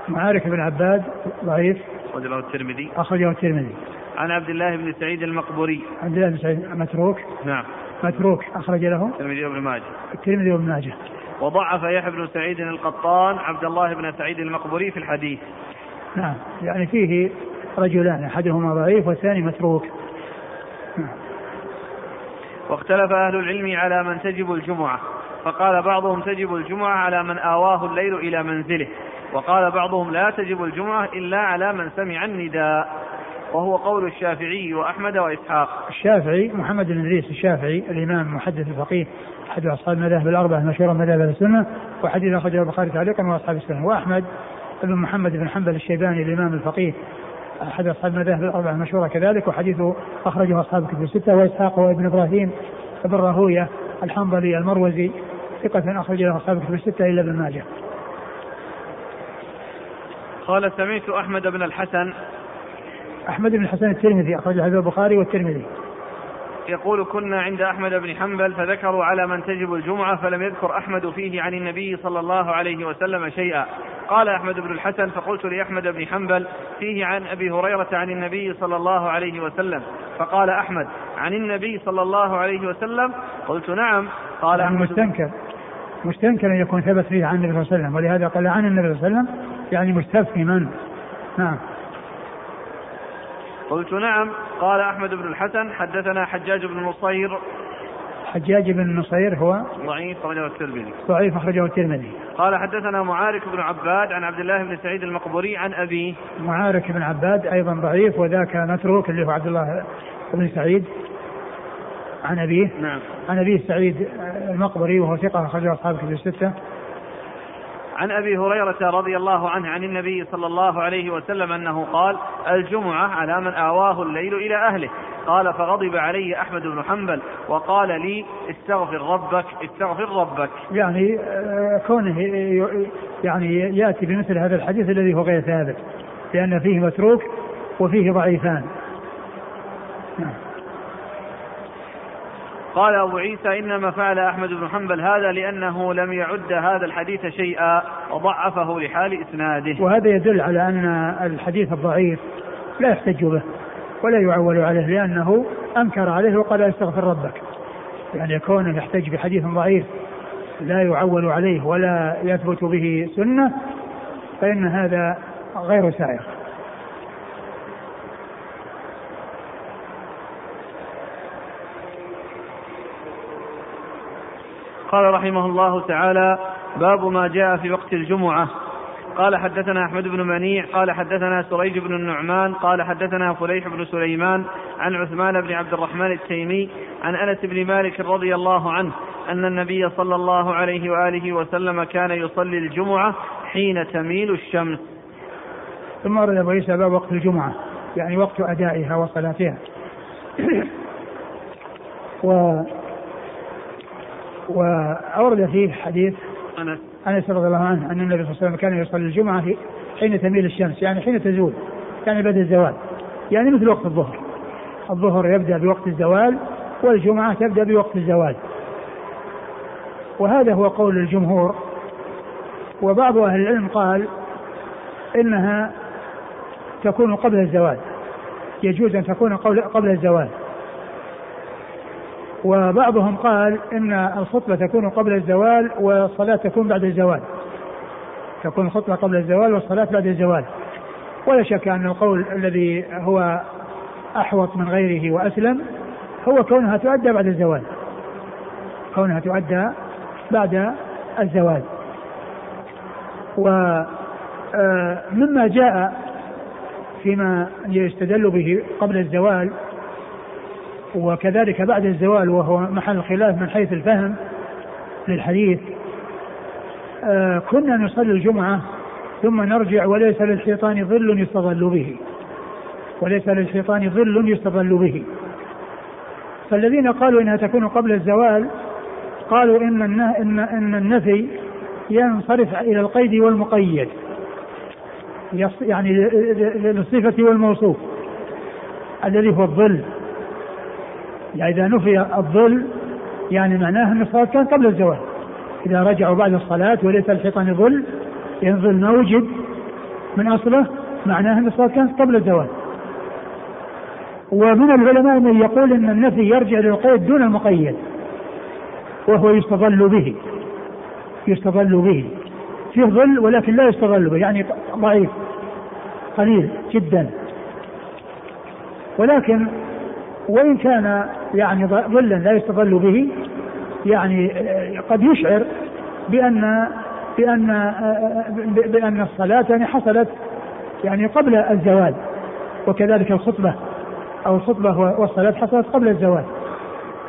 Speaker 2: معارك بن عباد ضعيف.
Speaker 1: أخرجه الترمذي.
Speaker 2: أخرجه الترمذي.
Speaker 1: عن عبد الله بن سعيد المقبوري.
Speaker 2: عبد الله بن سعيد متروك
Speaker 1: نعم.
Speaker 2: متروك أخرج له.
Speaker 1: الترمذي وابن ماجه.
Speaker 2: الترمذي وابن ماجه.
Speaker 1: وضعف يحيى بن سعيد القطان عبد الله بن سعيد المقبوري في الحديث.
Speaker 2: نعم يعني فيه رجلان أحدهما ضعيف والثاني متروك. نعم.
Speaker 1: واختلف أهل العلم على من تجب الجمعة فقال بعضهم تجب الجمعة على من آواه الليل إلى منزله وقال بعضهم لا تجب الجمعة إلا على من سمع النداء. وهو قول الشافعي وأحمد وإسحاق
Speaker 2: الشافعي محمد بن إدريس الشافعي الإمام محدث الفقيه أحد أصحاب المذاهب الأربعة المشهورة مذاهب السنة وحديث أخرجه البخاري تعليقا وأصحاب السنة وأحمد بن محمد بن حنبل الشيباني الإمام الفقيه أحد أصحاب المذاهب الأربعة المشهورة كذلك وحديثه أخرجه أصحاب الكتب الستة وإسحاق وابن إبراهيم بن راهوية الحنظلي المروزي ثقة أخرج له أصحاب الكتب الستة إلا ابن ماجه.
Speaker 1: قال سمعت أحمد بن الحسن
Speaker 2: أحمد بن الحسن الترمذي أخرج هذا البخاري والترمذي.
Speaker 1: يقول كنا عند أحمد بن حنبل فذكروا على من تجب الجمعة فلم يذكر أحمد فيه عن النبي صلى الله عليه وسلم شيئا. قال أحمد بن الحسن فقلت لأحمد بن حنبل فيه عن أبي هريرة عن النبي صلى الله عليه وسلم. فقال أحمد عن النبي صلى الله عليه وسلم؟ قلت نعم. قال
Speaker 2: يعني
Speaker 1: أحمد
Speaker 2: مستنكر. مستنكر أن يكون ثبت فيه عن النبي صلى الله عليه وسلم ولهذا قال عن النبي صلى الله عليه وسلم يعني مستفهما نعم.
Speaker 1: قلت نعم. قال أحمد بن الحسن حدثنا حجاج بن نصير.
Speaker 2: حجاج بن نصير هو
Speaker 1: ضعيف أخرجه الترمذي.
Speaker 2: ضعيف أخرجه الترمذي.
Speaker 1: قال حدثنا معارك بن عباد عن عبد الله بن سعيد المقبوري عن أبيه
Speaker 2: معارك بن عباد أيضا ضعيف وذاك متروك اللي هو عبد الله بن سعيد عن أبيه.
Speaker 1: نعم.
Speaker 2: عن أبيه سعيد المقبري وهو ثقة أخرجه أصحاب الكتب الستة.
Speaker 1: عن أبي هريرة رضي الله عنه عن النبي صلى الله عليه وسلم أنه قال الجمعة على من آواه الليل إلى أهله. قال فغضب علي أحمد بن حنبل وقال لي استغفر ربك استغفر ربك.
Speaker 2: يعني آه، كونه يعني يأتي بمثل هذا الحديث الذي هو غير ثابت لأن فيه متروك وفيه ضعيفان.
Speaker 1: قال أبو عيسى إنما فعل أحمد بن حنبل هذا لأنه لم يعد هذا الحديث شيئا وضعفه لحال إسناده.
Speaker 2: وهذا يدل على أن الحديث الضعيف لا يحتج به ولا يعول عليه لأنه أنكر عليه وقال استغفر ربك. يعني كونه يحتج بحديث ضعيف لا يعول عليه ولا يثبت به سنة فإن هذا غير سائغ
Speaker 1: قال رحمه الله تعالى باب ما جاء في وقت الجمعة. قال حدثنا أحمد بن منيع قال حدثنا سريج بن النعمان قال حدثنا فليح بن سليمان عن عثمان بن عبد الرحمن التيمي عن أنس بن مالك رضي الله عنه أن النبي صلى الله عليه وآله وسلم كان يصلي الجمعة حين تميل الشمس.
Speaker 2: ثم ورد أبو عيسى باب وقت الجمعة يعني وقت أدائها وصلاتها. و وأورد فيه حديث
Speaker 1: أنس
Speaker 2: أنس رضي الله عنه أن النبي صلى الله عليه وسلم كان يصلي الجمعة حين تميل الشمس يعني حين تزول يعني بعد الزوال. يعني مثل وقت الظهر. الظهر يبدأ بوقت الزوال والجمعة تبدأ بوقت الزوال. وهذا هو قول الجمهور. وبعض أهل العلم قال إنها تكون قبل الزوال. يجوز أن تكون قبل الزوال. وبعضهم قال إن الخطبة تكون قبل الزوال والصلاة تكون بعد الزوال. تكون الخطبة قبل الزوال والصلاة بعد الزوال. ولا شك أن القول الذي هو أحوط من غيره وأسلم هو كونها تؤدى بعد الزوال. كونها تؤدى بعد الزوال. ومما جاء فيما يستدل به قبل الزوال وكذلك بعد الزوال وهو محل الخلاف من حيث الفهم للحديث آه كنا نصلي الجمعة ثم نرجع وليس للشيطان ظل يستظل به وليس للشيطان ظل يستظل به. فالذين قالوا إنها تكون قبل الزوال قالوا إن ان إن النفي ينصرف إلى القيد والمقيد يعني للصفة والموصوف الذي هو الظل. يعني إذا نفي الظل يعني معناه أن الصلاة كان قبل الزوال إذا رجعوا بعد الصلاة وليس الحيطان ظل ينظل موجد من أصله معناه أن الصلاة كانت قبل الزوال ومن العلماء من يقول أن النفي يرجع للقيد دون المقيد وهو يستظل به يستظل به. فيه ظل ولكن لا يستظل به يعني ضعيف قليل جدا. ولكن وإن كان يعني ظلا لا يستظل به يعني آه، قد يشعر بأن بأن آه، بأن الصلاة يعني حصلت يعني قبل الزوال وكذلك الخطبة أو الخطبة والصلاة حصلت قبل الزوال.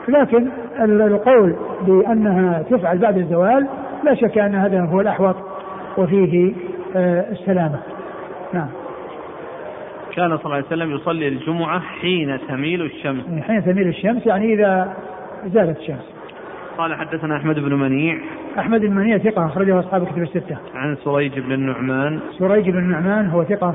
Speaker 2: لكن القول بأنها تفعل بعد الزوال لا شك أن هذا هو الأحوط وفيه آه، السلامة. نعم.
Speaker 1: كان صلى الله عليه وسلم يصلي الجمعة حين تميل الشمس.
Speaker 2: حين تميل الشمس يعني إذا زالت الشمس.
Speaker 1: قال حدثنا أحمد بن منيع.
Speaker 2: أحمد بن منيع ثقة أخرجه أصحاب كتب الستة.
Speaker 1: عن سريج بن النعمان.
Speaker 2: سريج بن النعمان هو ثقة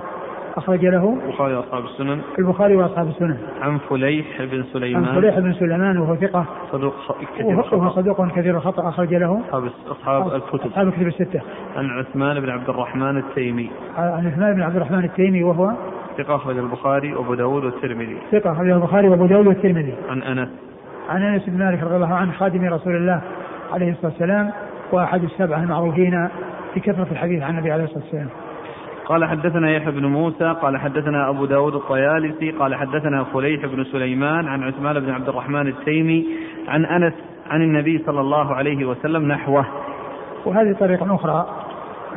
Speaker 2: أخرج له.
Speaker 1: البخاري وأصحاب السنن.
Speaker 2: البخاري وأصحاب السنن.
Speaker 1: عن فليح بن سليمان.
Speaker 2: عن فليح بن سليمان وهو ثقة.
Speaker 1: صدوق
Speaker 2: كثير وهو صدوق كثير الخطأ أخرج له.
Speaker 1: أصحاب أصحاب الكتب.
Speaker 2: أصحاب الكتب الستة.
Speaker 1: عن عثمان بن عبد الرحمن التيمي.
Speaker 2: عن عثمان بن عبد الرحمن التيمي وهو
Speaker 1: ثقة أخرج البخاري وأبو داود والترمذي.
Speaker 2: ثقة أخرج البخاري وأبو داود والترمذي.
Speaker 1: عن أنس.
Speaker 2: عن أنس بن مالك رضي الله عنه خادم رسول الله عليه الصلاة والسلام وأحد السبعة المعروفين في كثرة الحديث عن النبي عليه الصلاة والسلام.
Speaker 1: قال حدثنا يحيى بن موسى قال حدثنا أبو داود الطيالسي قال حدثنا فليح بن سليمان عن عثمان بن عبد الرحمن التيمي عن أنس عن النبي صلى الله عليه وسلم نحوه.
Speaker 2: وهذه طريقة أخرى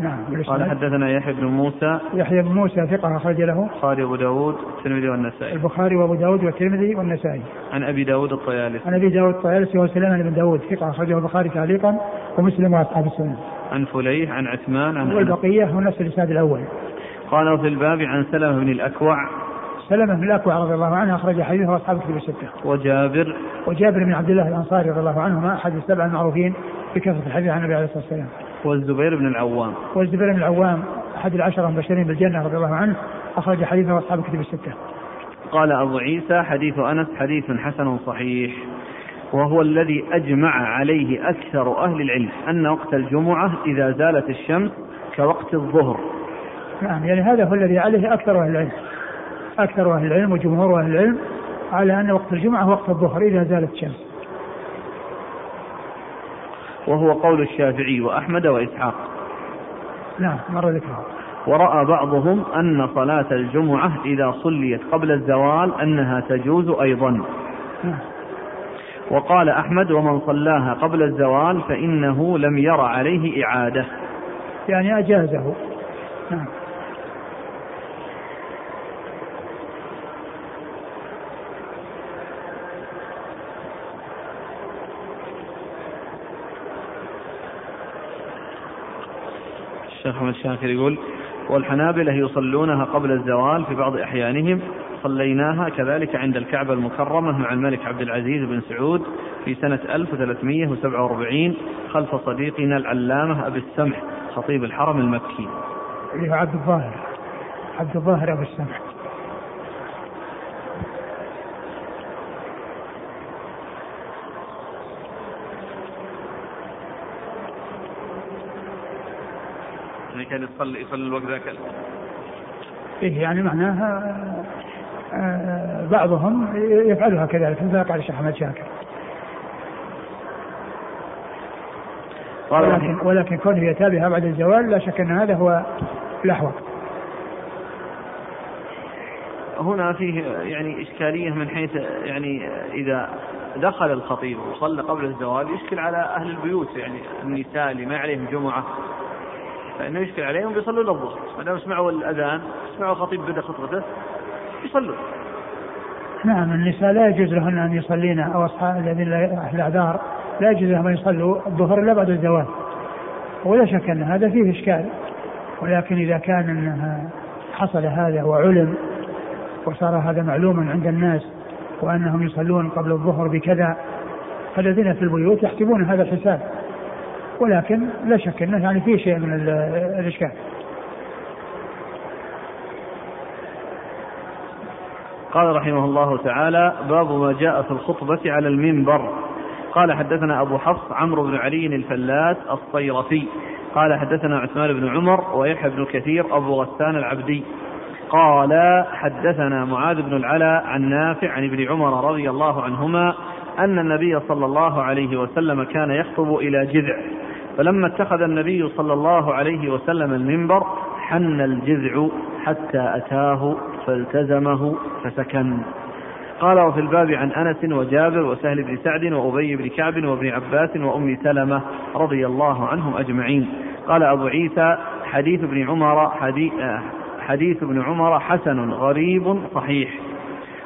Speaker 2: نعم
Speaker 1: قال حدثنا يحيى بن موسى.
Speaker 2: يحيى بن موسى ثقة أخرج له.
Speaker 1: البخاري وأبو داود والترمذي والنسائي.
Speaker 2: البخاري وأبو داود والترمذي والنسائي.
Speaker 1: عن أبي داود الطيالسي.
Speaker 2: عن أبي داود الطيالسي وسليمان بن داود ثقة أخرجه البخاري تعليقا ومسلم وأصحاب السنة.
Speaker 1: عن فليح عن عثمان عن
Speaker 2: والبقية هو نفس الإسناد الأول.
Speaker 1: قال في الباب عن سلمة بن الأكوع.
Speaker 2: سلمة بن الأكوع رضي الله عنه أخرج حديثه أصحاب الكتب الستة.
Speaker 1: وجابر.
Speaker 2: وجابر بن عبد الله الأنصاري رضي الله عنهما أحد السبع المعروفين بكثرة الحديث عن النبي عليه الصلاة والسلام.
Speaker 1: والزبير بن العوام.
Speaker 2: والزبير بن العوام أحد العشرة المبشرين بالجنة رضي الله عنه أخرج حديثه أصحاب الكتب الستة.
Speaker 1: قال أبو عيسى حديث أنس حديث حسن صحيح. وهو الذي أجمع عليه أكثر أهل العلم أن وقت الجمعة إذا زالت الشمس كوقت الظهر.
Speaker 2: نعم يعني هذا هو الذي عليه أكثر أهل العلم. أكثر أهل العلم وجمهور أهل العلم على أن وقت الجمعة وقت الظهر إذا زالت الشمس.
Speaker 1: وهو قول الشافعي وأحمد وإسحاق.
Speaker 2: نعم مر ذكرها
Speaker 1: ورأى بعضهم أن صلاة الجمعة إذا صليت قبل الزوال أنها تجوز أيضا.
Speaker 2: نعم.
Speaker 1: وقال أحمد ومن صلاها قبل الزوال فإنه لم ير عليه إعادة.
Speaker 2: يعني أجازه. نعم.
Speaker 1: الشيخ أحمد شاكر يقول والحنابلة يصلونها قبل الزوال في بعض أحيانهم صليناها كذلك عند الكعبة المكرمة مع الملك عبد العزيز بن سعود في سنة 1347 خلف صديقنا العلامة أبي السمح خطيب الحرم المكي.
Speaker 2: عبد الظاهر عبد الظاهر أبو السمح
Speaker 1: يعني كان يصلي يصلي الوقت ذاك؟
Speaker 2: إيه يعني معناها آه، بعضهم يفعلها كذلك مثل قال الشيخ أحمد شاكر. ولكن ولكن كونه يتابعها بعد الزوال لا شك أن هذا هو الأحوط.
Speaker 1: هنا فيه يعني إشكالية من حيث يعني إذا دخل الخطيب وصلى قبل الزوال يشكل على أهل البيوت يعني النساء اللي ما عليهم جمعة. فإنه يشكل عليهم بيصلوا الظهر. ما دام سمعوا الأذان سمعوا الخطيب بدأ خطبته يصلوا
Speaker 2: نعم النساء لا يجوز لهن أن يصلين أو أصحاب الذين أهل الاعذار لا يجوز لهم أن يصلوا الظهر إلا بعد الزوال. ولا شك أن هذا فيه إشكال. ولكن إذا كان أنها حصل هذا وعلم وصار هذا معلوما عند الناس وأنهم يصلون قبل الظهر بكذا فالذين في البيوت يحسبون هذا الحساب. ولكن لا شك أنه يعني فيه شيء من ال- الإشكال.
Speaker 1: قال رحمه الله تعالى باب ما جاء في الخطبة على المنبر. قال حدثنا أبو حفص عمرو بن علي الفلاس الصيرفي. قال حدثنا عثمان بن عمر ويحيى بن كثير أبو غسان العبدي. قال حدثنا معاذ بن العلا عن نافع عن ابن عمر رضي الله عنهما أن النبي صلى الله عليه وسلم كان يخطب إلى جذع. فلما اتخذ النبي صلى الله عليه وسلم المنبر حن الجذع حتى أتاه فالتزمه فسكن. قال وفي الباب عن أنس وجابر وسهل بن سعد وأبي بن كعب وابن عباس وأم سلمة رضي الله عنهم أجمعين. قال أبو عيسى حديث ابن عمر حديث, حديث ابن عمر حسن غريب صحيح.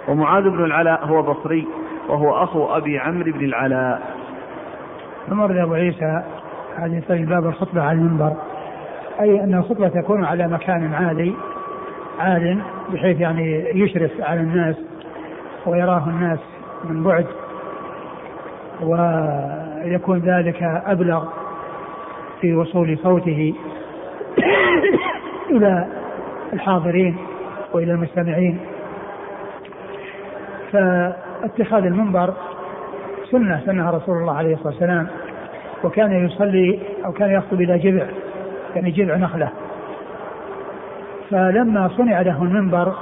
Speaker 1: ومعاذ بن العلاء هو بصري وهو أخو أبي عمرو بن العلاء.
Speaker 2: ثم ورد أبو عيسى هذه طيب باب الخطبة على المنبر. أي أن الخطبة تكون على مكان عالي عال بحيث يعني يشرف على الناس ويراه الناس من بعد ويكون ذلك أبلغ في وصول صوته إلى الحاضرين وإلى المستمعين. فاتخاذ المنبر سنة سنها رسول الله عليه الصلاة والسلام. وكان يصلي أو كان يخطب إلى جذع يعني جذع نخلة. فلما صنع له المنبر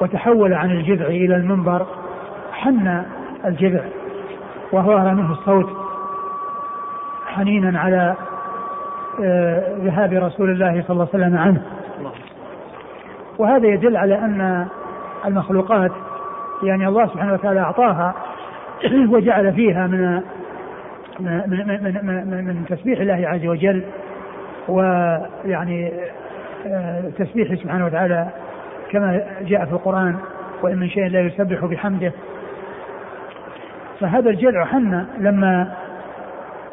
Speaker 2: وتحول عن الجذع إلى المنبر حن الجذع وظهر منه الصوت حنينا على آه، ذهاب رسول الله صلى الله عليه وسلم عنه. وهذا يدل على أن المخلوقات يعني الله سبحانه وتعالى أعطاها وجعل فيها من من من من, من, تسبيح الله عز وجل ويعني آه، تسبيحه سبحانه وتعالى كما جاء في القرآن وإن من شيء لا يسبح بحمده. فهذا الجذع حن لما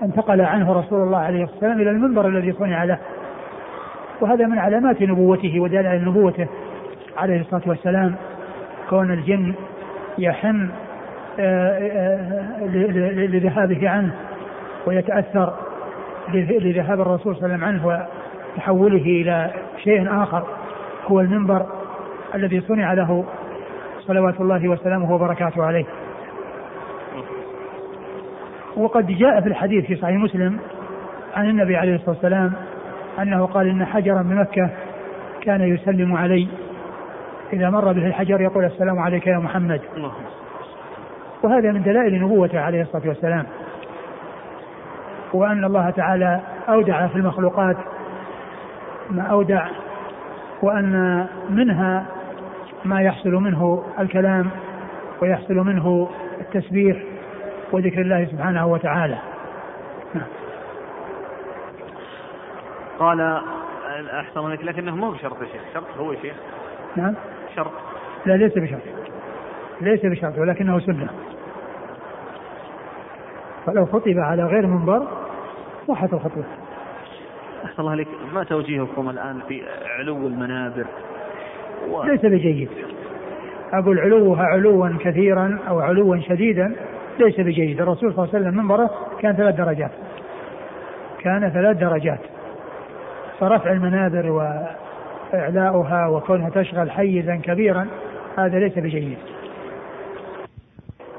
Speaker 2: انتقل عنه رسول الله عليه الصلاة والسلام إلى المنبر الذي صنع له. وهذا من علامات نبوته ودلائل نبوته عليه الصلاة والسلام. كون الجن يحن آه، آه، لذهابه عنه. ويتأثر لذهاب الرسول صلى الله عليه وسلم عنه وتحوله إلى شيء آخر هو المنبر الذي صنع له صلوات الله وسلامه وبركاته عليه. وقد جاء في الحديث في صحيح مسلم عن النبي عليه الصلاة والسلام أنه قال إن حجرا بمكة كان يسلم علي. إذا مر به الحجر يقول السلام عليك يا محمد. وهذا من دلائل نبوته عليه الصلاة والسلام. وأن الله تعالى أودع في المخلوقات ما أودع وأن منها ما يحصل منه الكلام ويحصل منه التسبيح وذكر الله سبحانه وتعالى.
Speaker 1: قال أحسن لك لكنه مو بشرط شيخ شرط هو شيخ.
Speaker 2: نعم.
Speaker 1: شرط.
Speaker 2: لا ليس بشرط. ليس بشرط ولكنه سنة. فلو خطب على غير منبر صحت الخطبة.
Speaker 1: أحسن الله عليك. ما توجيهكم الآن في علو المنابر؟
Speaker 2: و... ليس بجيد. أقول علوها علوا كثيرا أو علوا شديدا ليس بجيد. الرسول صلى الله عليه وسلم منبره كان ثلاث درجات. كان ثلاث درجات. فرفع المنابر وإعلاؤها وكونها تشغل حيزا كبيرا هذا ليس بجيد.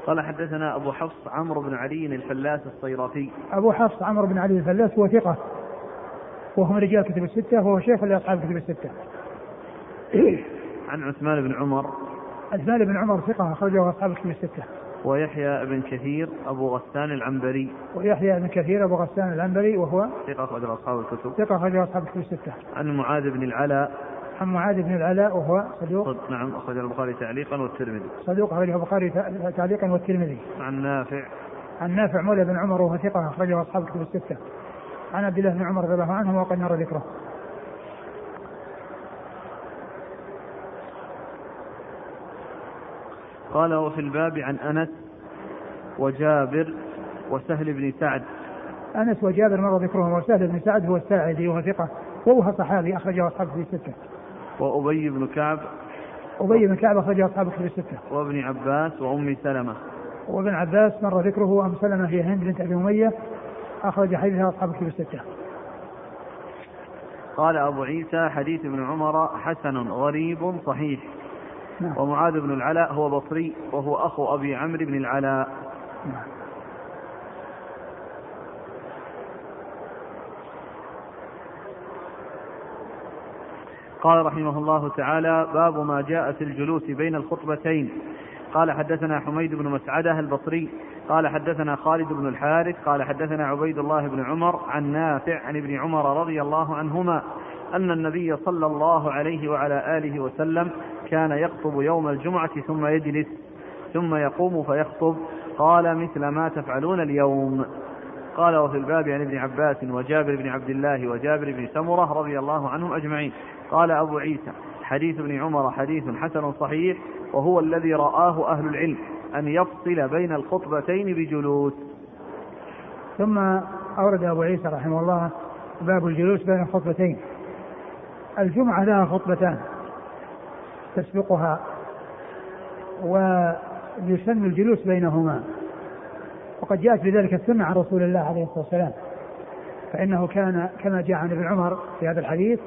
Speaker 1: قال حدثنا أبو حفص عمرو بن علي الفلاس الصيرفي.
Speaker 2: أبو حفص عمرو بن علي الفلاس هو ثقة. وهو من رجال كتب الستة وهو شيخ لأصحاب كتب الستة.
Speaker 1: عن عثمان بن عمر.
Speaker 2: عثمان بن عمر ثقة أخرجه أصحاب كتب الستة.
Speaker 1: ويحيى بن كثير أبو غسان العنبري.
Speaker 2: ويحيى بن كثير أبو غسان العنبري وهو
Speaker 1: ثقة أخرجه أصحاب الكتب.
Speaker 2: ثقة أخرجه أصحاب الكتب الستة.
Speaker 1: عن معاذ بن العلاء.
Speaker 2: عن معاذ بن العلاء وهو صدوق.
Speaker 1: نعم أخرج البخاري تعليقا والترمذي.
Speaker 2: صدوق أخرجه البخاري تعليقا والترمذي.
Speaker 1: عن نافع.
Speaker 2: عن نافع مولى بن عمر وهو ثقة أخرجه أصحاب الكتب الستة. عن عبد الله بن عمر رضي الله عنه وقد مر ذكره.
Speaker 1: قال وفي الباب عن أنس وجابر وسهل بن سعد.
Speaker 2: أنس وجابر مر ذكرهم وسهل بن سعد هو الساعدي وهو ثقة وهو صحابي أخرجه أصحاب في الستة.
Speaker 1: وأبي بن كعب
Speaker 2: أبي بن كعب أخرجه أصحاب في الستة
Speaker 1: وابن عباس وأم سلمة
Speaker 2: وابن عباس مر ذكره وأم سلمة هي هند بنت أبي أمية أخرج حديثها أصحاب الكتب الستة.
Speaker 1: قال أبو عيسى حديث ابن عمر حسن غريب صحيح نعم. ومعاذ بن العلاء هو بصري وهو أخو أبي عمرو بن العلاء نعم. قال رحمه الله تعالى باب ما جاء في الجلوس بين الخطبتين. قال حدثنا حميد بن مسعدة البصري. قال حدثنا خالد بن الحارث. قال حدثنا عبيد الله بن عمر عن نافع عن ابن عمر رضي الله عنهما أن النبي صلى الله عليه وعلى آله وسلم كان يخطب يوم الجمعة ثم يجلس ثم يقوم فيخطب. قال مثل ما تفعلون اليوم. قال وفي الباب عن ابن عباس وجابر بن عبد الله وجابر بن سمرة رضي الله عنهم أجمعين. قال أبو عيسى حديث ابن عمر حديث حسن صحيح وهو الذي رآه أهل العلم أن يفصل بين الخطبتين بجلوس.
Speaker 2: ثم أورد أبو عيسى رحمه الله باب الجلوس بين الخطبتين. الجمعة لها خطبتان تسبقها ويسن الجلوس بينهما. وقد جاءت بذلك السنة عن رسول الله عليه الصلاة والسلام فإنه كان كما جاء عن ابن عمر في هذا الحديث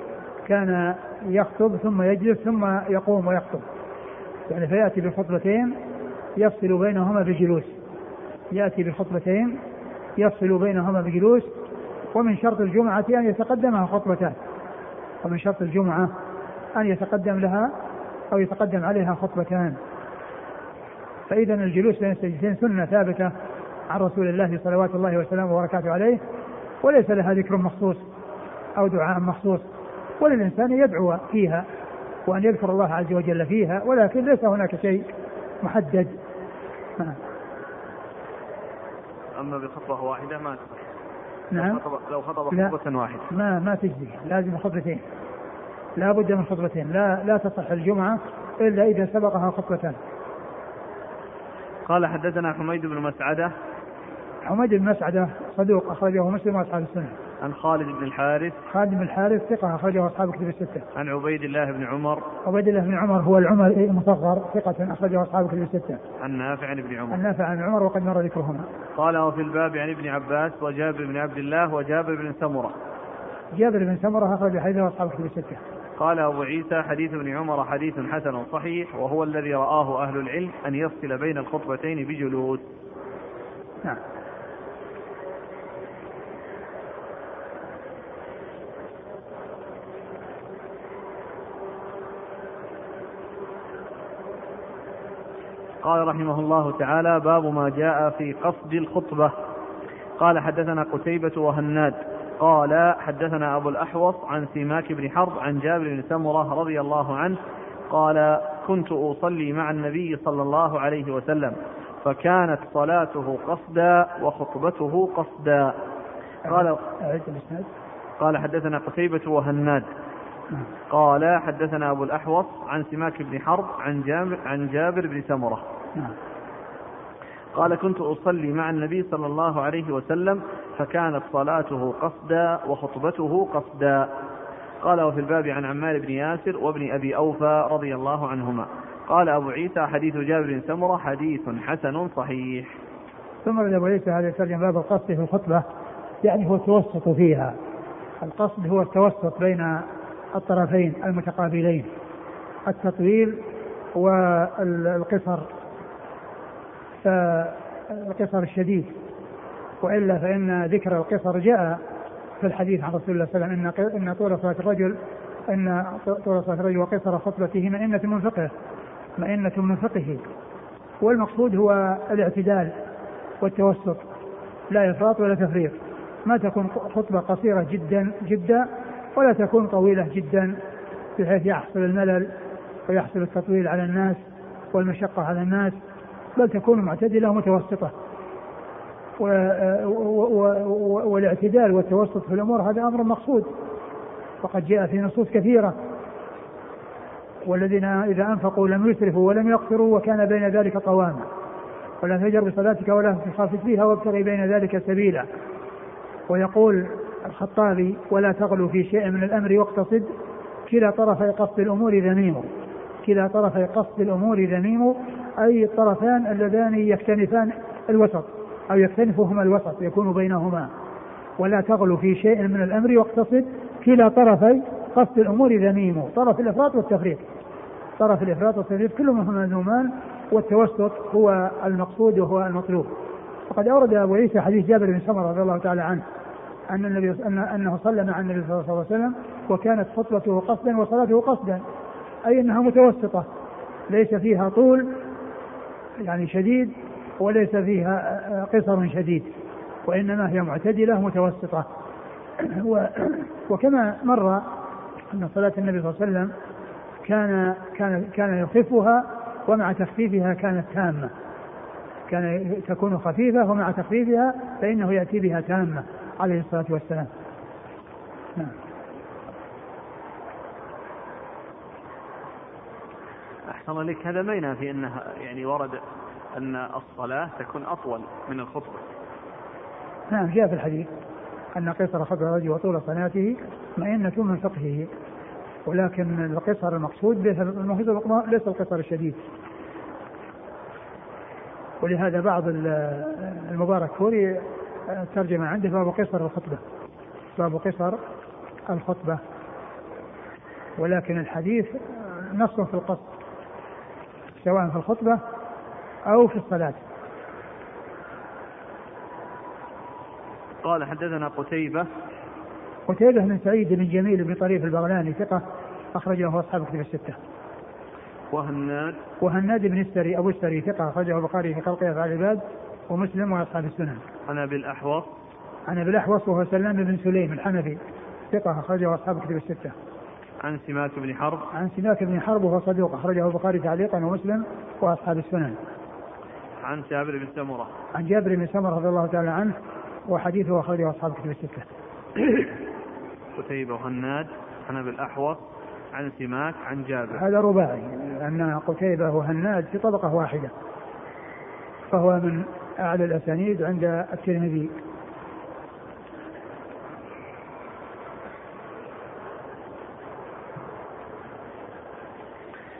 Speaker 2: كان يخطب ثم يجلس ثم يقوم ويخطب. يعني فيأتي بخطبتين يفصل بينهما بجلوس. يأتي بخطبتين يفصل بينهما بجلوس ومن شرط الجمعة أن يتقدمها خطبتان ومن شرط الجمعة أن يتقدم لها أو يتقدم عليها خطبتان. فإذا الجلوس بين السجدتين سنة ثابتة عن رسول الله صلوات الله وسلامه وبركاته عليه وليس لها ذكر مخصوص أو دعاء مخصوص. وللإنسان يدعو فيها وأن يذكر الله عز وجل فيها ولكن ليس هناك شيء محدد.
Speaker 1: نعم أما بخطبة واحدة ما تصح
Speaker 2: نعم.
Speaker 1: لو خطب خطبة واحدة.
Speaker 2: ما ما تجزي. لازم خطبتين. لا بد من خطبتين. لا لا تصح الجمعة إلا إذا سبقها خطبتان.
Speaker 1: قال حدثنا حميد بن مسعدة.
Speaker 2: حميد بن مسعدة صدوق أخرجه مسلم وأصحاب السنة.
Speaker 1: عن خالد بن الحارث
Speaker 2: خالد بن الحارث ثقة أخرجه أصحاب كتب الستة.
Speaker 1: عن عبيد الله بن عمر
Speaker 2: عبيد الله بن عمر هو العمر المصغر ثقة أخرجه أصحاب كتب الستة.
Speaker 1: عن نافع عن ابن عمر.
Speaker 2: عن نافع عن عمر وقد مر ذكرهما.
Speaker 1: قال وفي الباب عن ابن عباس وجابر بن عبد الله وجابر بن سمرة.
Speaker 2: جابر بن سمرة أخرج حديثه أصحاب كتب الستة.
Speaker 1: قال أبو عيسى حديث ابن عمر حديث حسن صحيح وهو الذي رآه أهل العلم أن يفصل بين الخطبتين بجلوس.
Speaker 2: نعم.
Speaker 1: قال رحمه الله تعالى باب ما جاء في قصد الخطبة. قال حدثنا قتيبة وهناد. قال حدثنا أبو الأحوص عن سماك بن حرب عن جابر بن سمرة رضي الله عنه قال كنت أصلي مع النبي صلى الله عليه وسلم فكانت صلاته قصدا وخطبته قصدا. قال قال حدثنا قتيبة وهناد. قال حدثنا أبو الأحوص عن سماك بن حرب عن جابر, عن جابر بن سمرة. قال كنت أصلي مع النبي صلى الله عليه وسلم فكانت صلاته قصدا وخطبته قصدا. قال وفي الباب عن عمار بن ياسر وابن أبي أوفى رضي الله عنهما. قال أبو عيسى حديث جابر بن سمرة حديث حسن صحيح.
Speaker 2: ثم أبو عيسى هذا يترجم باب القصد في الخطبة يعني هو التوسط فيها. القصد هو التوسط بين الطرفين المتقابلين. التطويل والقصر القصر الشديد. وإلا فإن ذكر القصر جاء في الحديث عن رسول الله صلى الله عليه وسلم ان طول صلاة الرجل إن طول صلاة الرجل وقصر خطبته مئنة من فقهه مئنة من فقهه والمقصود هو الاعتدال والتوسط لا إفراط ولا تفريط. ما تكون خطبة قصيرة جدا جدا ولا تكون طويلة جدا بحيث يحصل الملل ويحصل التطويل على الناس والمشقة على الناس بل تكون معتدلة متوسطه والاعتدال والتوسط في الأمور هذا أمر مقصود وقد جاء في نصوص كثيرة. والذين إذا أنفقوا لم يسرفوا ولم يقصروا وكان بين ذلك قواما ولا تجر بصلاتك ولا تخافت فيها وابتغي بين ذلك سبيلا. ويقول الخطابي ولا تغلو في شيء من الأمر واقتصد. كلا طرفي قصد الأمور ذميم كلا طرفي قصد الأمور ذميم أي الطرفان اللذان يكتنفان الوسط أو يكتنفهما الوسط يكون بينهما. ولا تغلو في شيء من الأمر واقتصد. كلا طرفي قصد الأمور ذميم طرف الإفراط والتفريط طرف الإفراط والتفريط كلهما مذمومان والتوسط هو المقصود وهو المطلوب. وقد أورد أبو عيسى حديث جابر بن سمرة رضي الله تعالى عنه. أن النبي أن أنه صلى مع النبي صلى الله عليه وسلم وكانت خطبته قصدا وصلاته قصدا أي إنها متوسطة ليس فيها طول يعني شديد وليس فيها قصر شديد وإنما هي معتدلة متوسطة. وكما مر أن صلاة النبي صلى الله عليه وسلم كان كان كان يخفها ومع تخفيفها كانت تامة. كان تكون خفيفة ومع تخفيفها فإنه يأتي بها تامة. عليه الصلاة والسلام. نعم.
Speaker 1: أحسن لك هذا ما ينافي أنها يعني ورد أن الصلاة تكون أطول من الخطبة.
Speaker 2: نعم جاء في الحديث أن قصر خطبة الرجل وطول صلاته مئنة من فقهه ولكن القصر المقصود ليس القصر الشديد. ولهذا بعض المبارك فوري الترجمة عنده باب قصر الخطبة. باب قصر الخطبة. ولكن الحديث نص في القصر سواء في الخطبة أو في الصلاة.
Speaker 1: قال حدثنا قتيبة.
Speaker 2: قتيبة بن سعيد بن جميل بن طريف البغلاني ثقة أخرجه أصحاب كتب الستة.
Speaker 1: وهناد.
Speaker 2: وهناد بن السري أبو السري ثقة أخرجه البخاري في خلق أفعال العباد ومسلم وأصحاب السنن.
Speaker 1: عن ابي الاحوص
Speaker 2: عن ابي الاحوص وهو سلام بن سليم الحنفي. ثقة أخرجه أصحاب كتب الستة.
Speaker 1: عن سماك بن حرب.
Speaker 2: عن سماك بن حرب وهو صدوق أخرجه البخاري تعليقا ومسلم وأصحاب السنن.
Speaker 1: عن جابر بن سمرة.
Speaker 2: عن جابر بن سمرة رضي الله تعالى عنه وحديثه أخرجه أصحاب كتب الستة.
Speaker 1: قتيبة وهناد عن ابي الاحوص عن سماك عن جابر.
Speaker 2: هذا رباعي أن قتيبة وهناد في طبقة واحدة. فهو من أعلى الأسانيد عند الترمذي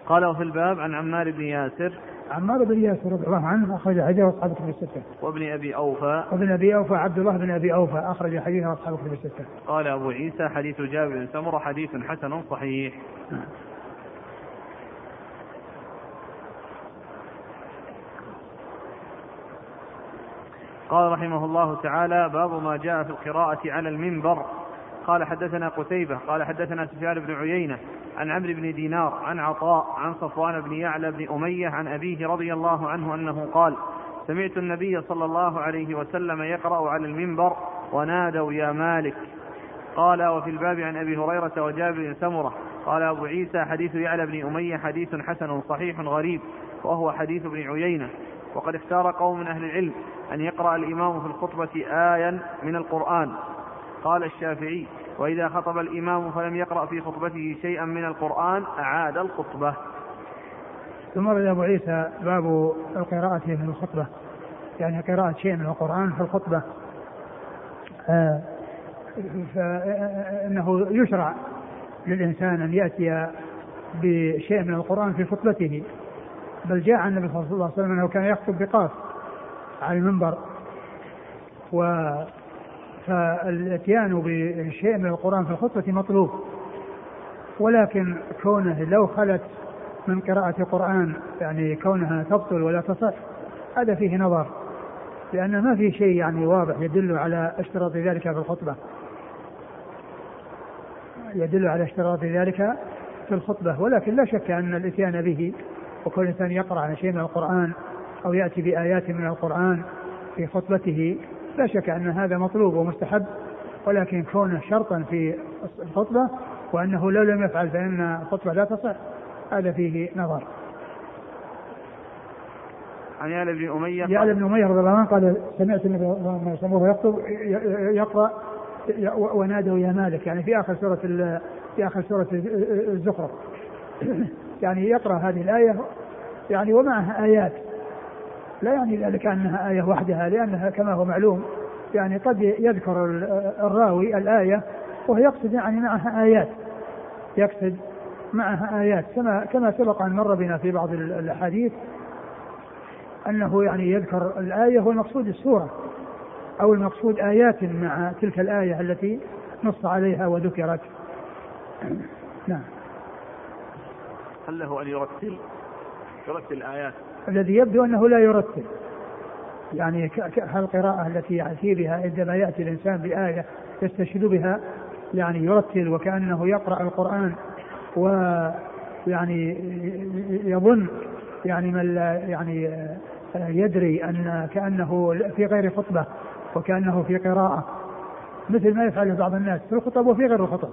Speaker 1: قال وفي الباب عن عمار بن ياسر
Speaker 2: عمار بن ياسر رضي الله عنه أخرج حديث أصحاب كتب الستة.
Speaker 1: وابن أبي أوفى.
Speaker 2: وابن أبي أوفى عبد الله بن أبي أوفى أخرج حديث أصحاب كتب الستة.
Speaker 1: قال أبو عيسى حديث جابر بن سمرة حديث حسن صحيح. قال رحمه الله تعالى باب ما جاء في القراءة على المنبر. قال حدثنا قتيبة قال حدثنا سفيان بن عيينة عن عمرو بن دينار عن عطاء عن صفوان بن يعلى بن أمية عن أبيه رضي الله عنه أنه قال سمعت النبي صلى الله عليه وسلم يقرأ على المنبر ونادوا يا مالك قال وفي الباب عن أبي هريرة وجابر بن سمرة قال أبو عيسى حديث يعلى بن أمية حديث حسن صحيح غريب وهو حديث ابن عيينة وقد اختار قوم من أهل العلم أن يقرأ الإمام في الخطبة آيا من القرآن. قال الشافعي وإذا خطب الإمام فلم يقرأ في خطبته شيئا من القرآن أعاد الخطبة.
Speaker 2: ثم رد أبو عيسى باب القراءة في الخطبة. يعني قراءة شيء من القرآن في الخطبة. آه فإنه يشرع للإنسان أن يأتي بشيء من القرآن في خطبته. بل جاء عن النبي صلى الله عليه وسلم أنه كان يخطب بقاف على المنبر. و فالاتيان بشيء من القرآن في الخطبة مطلوب. ولكن كونه لو خلت من قراءة قرآن يعني كونها تبطل ولا تصح هذا فيه نظر. لأن ما في شيء يعني واضح يدل على اشتراط ذلك في الخطبة. يدل على اشتراط ذلك في الخطبة. ولكن لا شك أن الإتيان به وكل إنسان يقرأ على شيء من القرآن أو يأتي بآيات من القرآن في خطبته لا شك أن هذا مطلوب ومستحب ولكن كونه شرطا في الخطبة وأنه لو لم يفعل فإن الخطبة لا تصح هذا فيه نظر.
Speaker 1: عن يعلى بن أمية
Speaker 2: يعلى بن أمية رضي الله عنه قال سمعت النبي صلى الله عليه وسلم يخطب يقرأ ونادوا يا مالك. يعني في آخر سورة في آخر سورة الزخرف. يعني يقرأ هذه الآية يعني ومعها آيات. لا يعني ذلك أنها آية وحدها لأنها كما هو معلوم يعني قد يذكر الراوي الآية وهو يقصد يعني معها آيات. يقصد معها آيات. كما كما سبق أن مر بنا في بعض الأحاديث أنه يعني يذكر الآية والمقصود السورة أو المقصود آيات مع تلك الآية التي نص عليها وذكرت. نعم.
Speaker 1: هل له أن يرتل يرتل الآيات.
Speaker 2: الذي يبدو أنه لا يرتل. يعني القراءة التي يأتي بها عندما يأتي الإنسان بآية يستشهد بها يعني يرتل وكأنه يقرأ القرآن ويعني يظن يعني من لا يعني يدري أن كأنه في غير خطبة وكأنه في قراءة. مثل ما يفعله بعض الناس في الخطب وفي غير الخطب.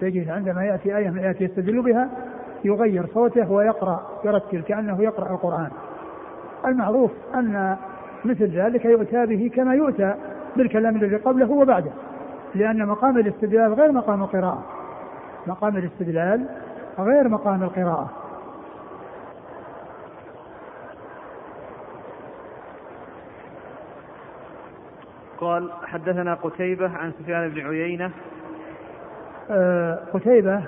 Speaker 2: تجد عندما يأتي آية من الآيات يستدل بها يغير صوته ويقرأ يرتل كأنه يقرأ القرآن. المعروف أن مثل ذلك يؤتى به كما يؤتى بالكلام الذي قبله وبعده لأن مقام الاستدلال غير مقام القراءة. مقام الاستدلال غير مقام القراءة.
Speaker 1: قال حدثنا قتيبة عن سفيان بن عيينة.
Speaker 2: آه قتيبة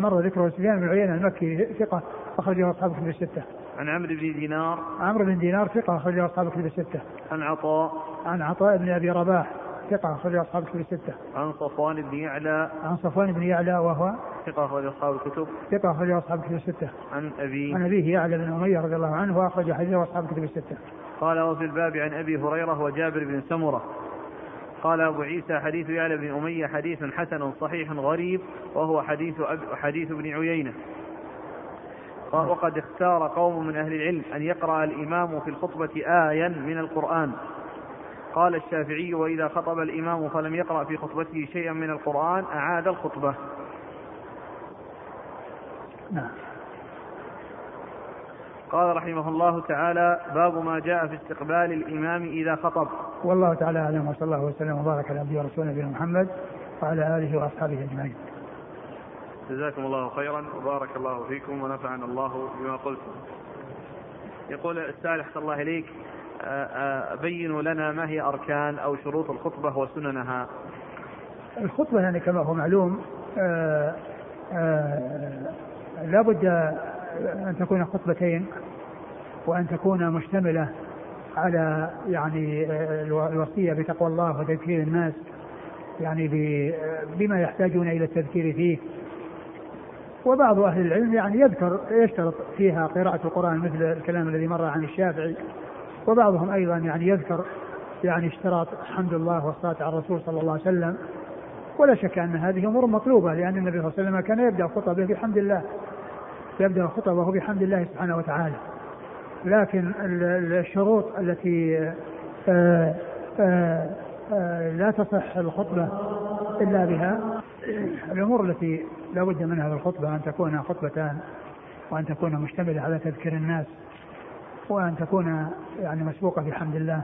Speaker 2: مر ذكره سفيان بن عيينة المكي ثقة أخرجه أصحاب كتب الستة.
Speaker 1: عن عمرو بن دينار
Speaker 2: عمرو بن دينار ثقة أخرجه أصحاب كتب الستة.
Speaker 1: عن عطاء
Speaker 2: عن عطاء بن أبي رباح ثقة أخرجه أصحاب الكتب الستة.
Speaker 1: عن صفوان بن يعلى
Speaker 2: عن صفوان بن يعلى وهو
Speaker 1: ثقة أخرج أصحاب الكتب.
Speaker 2: ثقة أخرجه أصحاب الكتب الستة.
Speaker 1: عن أبي
Speaker 2: عن أبيه يعلى بن أمية رضي الله عنه وأخرج حديثه أصحاب الكتب الستة.
Speaker 1: قال وفي الباب عن أبي هريرة وجابر بن سمرة قال أبو عيسى حديث يعلى بن أمية حديث حسن صحيح غريب وهو حديث حديث ابن عيينة. وقد اختار قوم من أهل العلم أن يقرأ الإمام في الخطبة آيا من القرآن. قال الشافعي وإذا خطب الإمام فلم يقرأ في خطبته شيئا من القرآن أعاد الخطبة.
Speaker 2: نعم.
Speaker 1: قال رحمه الله تعالى باب ما جاء في استقبال الإمام إذا خطب.
Speaker 2: والله تعالى أعلم وصلى الله وسلم وبارك على عبده ورسوله نبينا محمد وعلى آله وأصحابه أجمعين.
Speaker 1: جزاكم الله خيرا وبارك الله فيكم ونفعنا الله بما قلتم. يقول السائل أحسن الله إليك. بينوا لنا ما هي أركان أو شروط الخطبة وسننها.
Speaker 2: الخطبة يعني كما هو معلوم لا بد أن تكون خطبتين وأن تكون مشتملة على يعني الوصية بتقوى الله وتذكير الناس يعني بما يحتاجون إلى التذكير فيه. وبعض أهل العلم يعني يذكر يشترط فيها قراءة القرآن مثل الكلام الذي مر عن الشافعي. وبعضهم أيضا يعني يذكر يعني اشتراط حمد الله والصلاة على الرسول صلى الله عليه وسلم. ولا شك أن هذه أمور مطلوبة لأن النبي صلى الله عليه وسلم كان يبدأ خطبه بحمد الله. يبدأ خطبه بحمد الله سبحانه وتعالى. لكن الشروط التي آآ آآ آآ لا تصح الخطبة إلا بها الأمور التي لا بد منها في الخطبة أن تكون خطبتان وأن تكون مشتملة على تذكير الناس وأن تكون يعني مسبوقة بحمد الله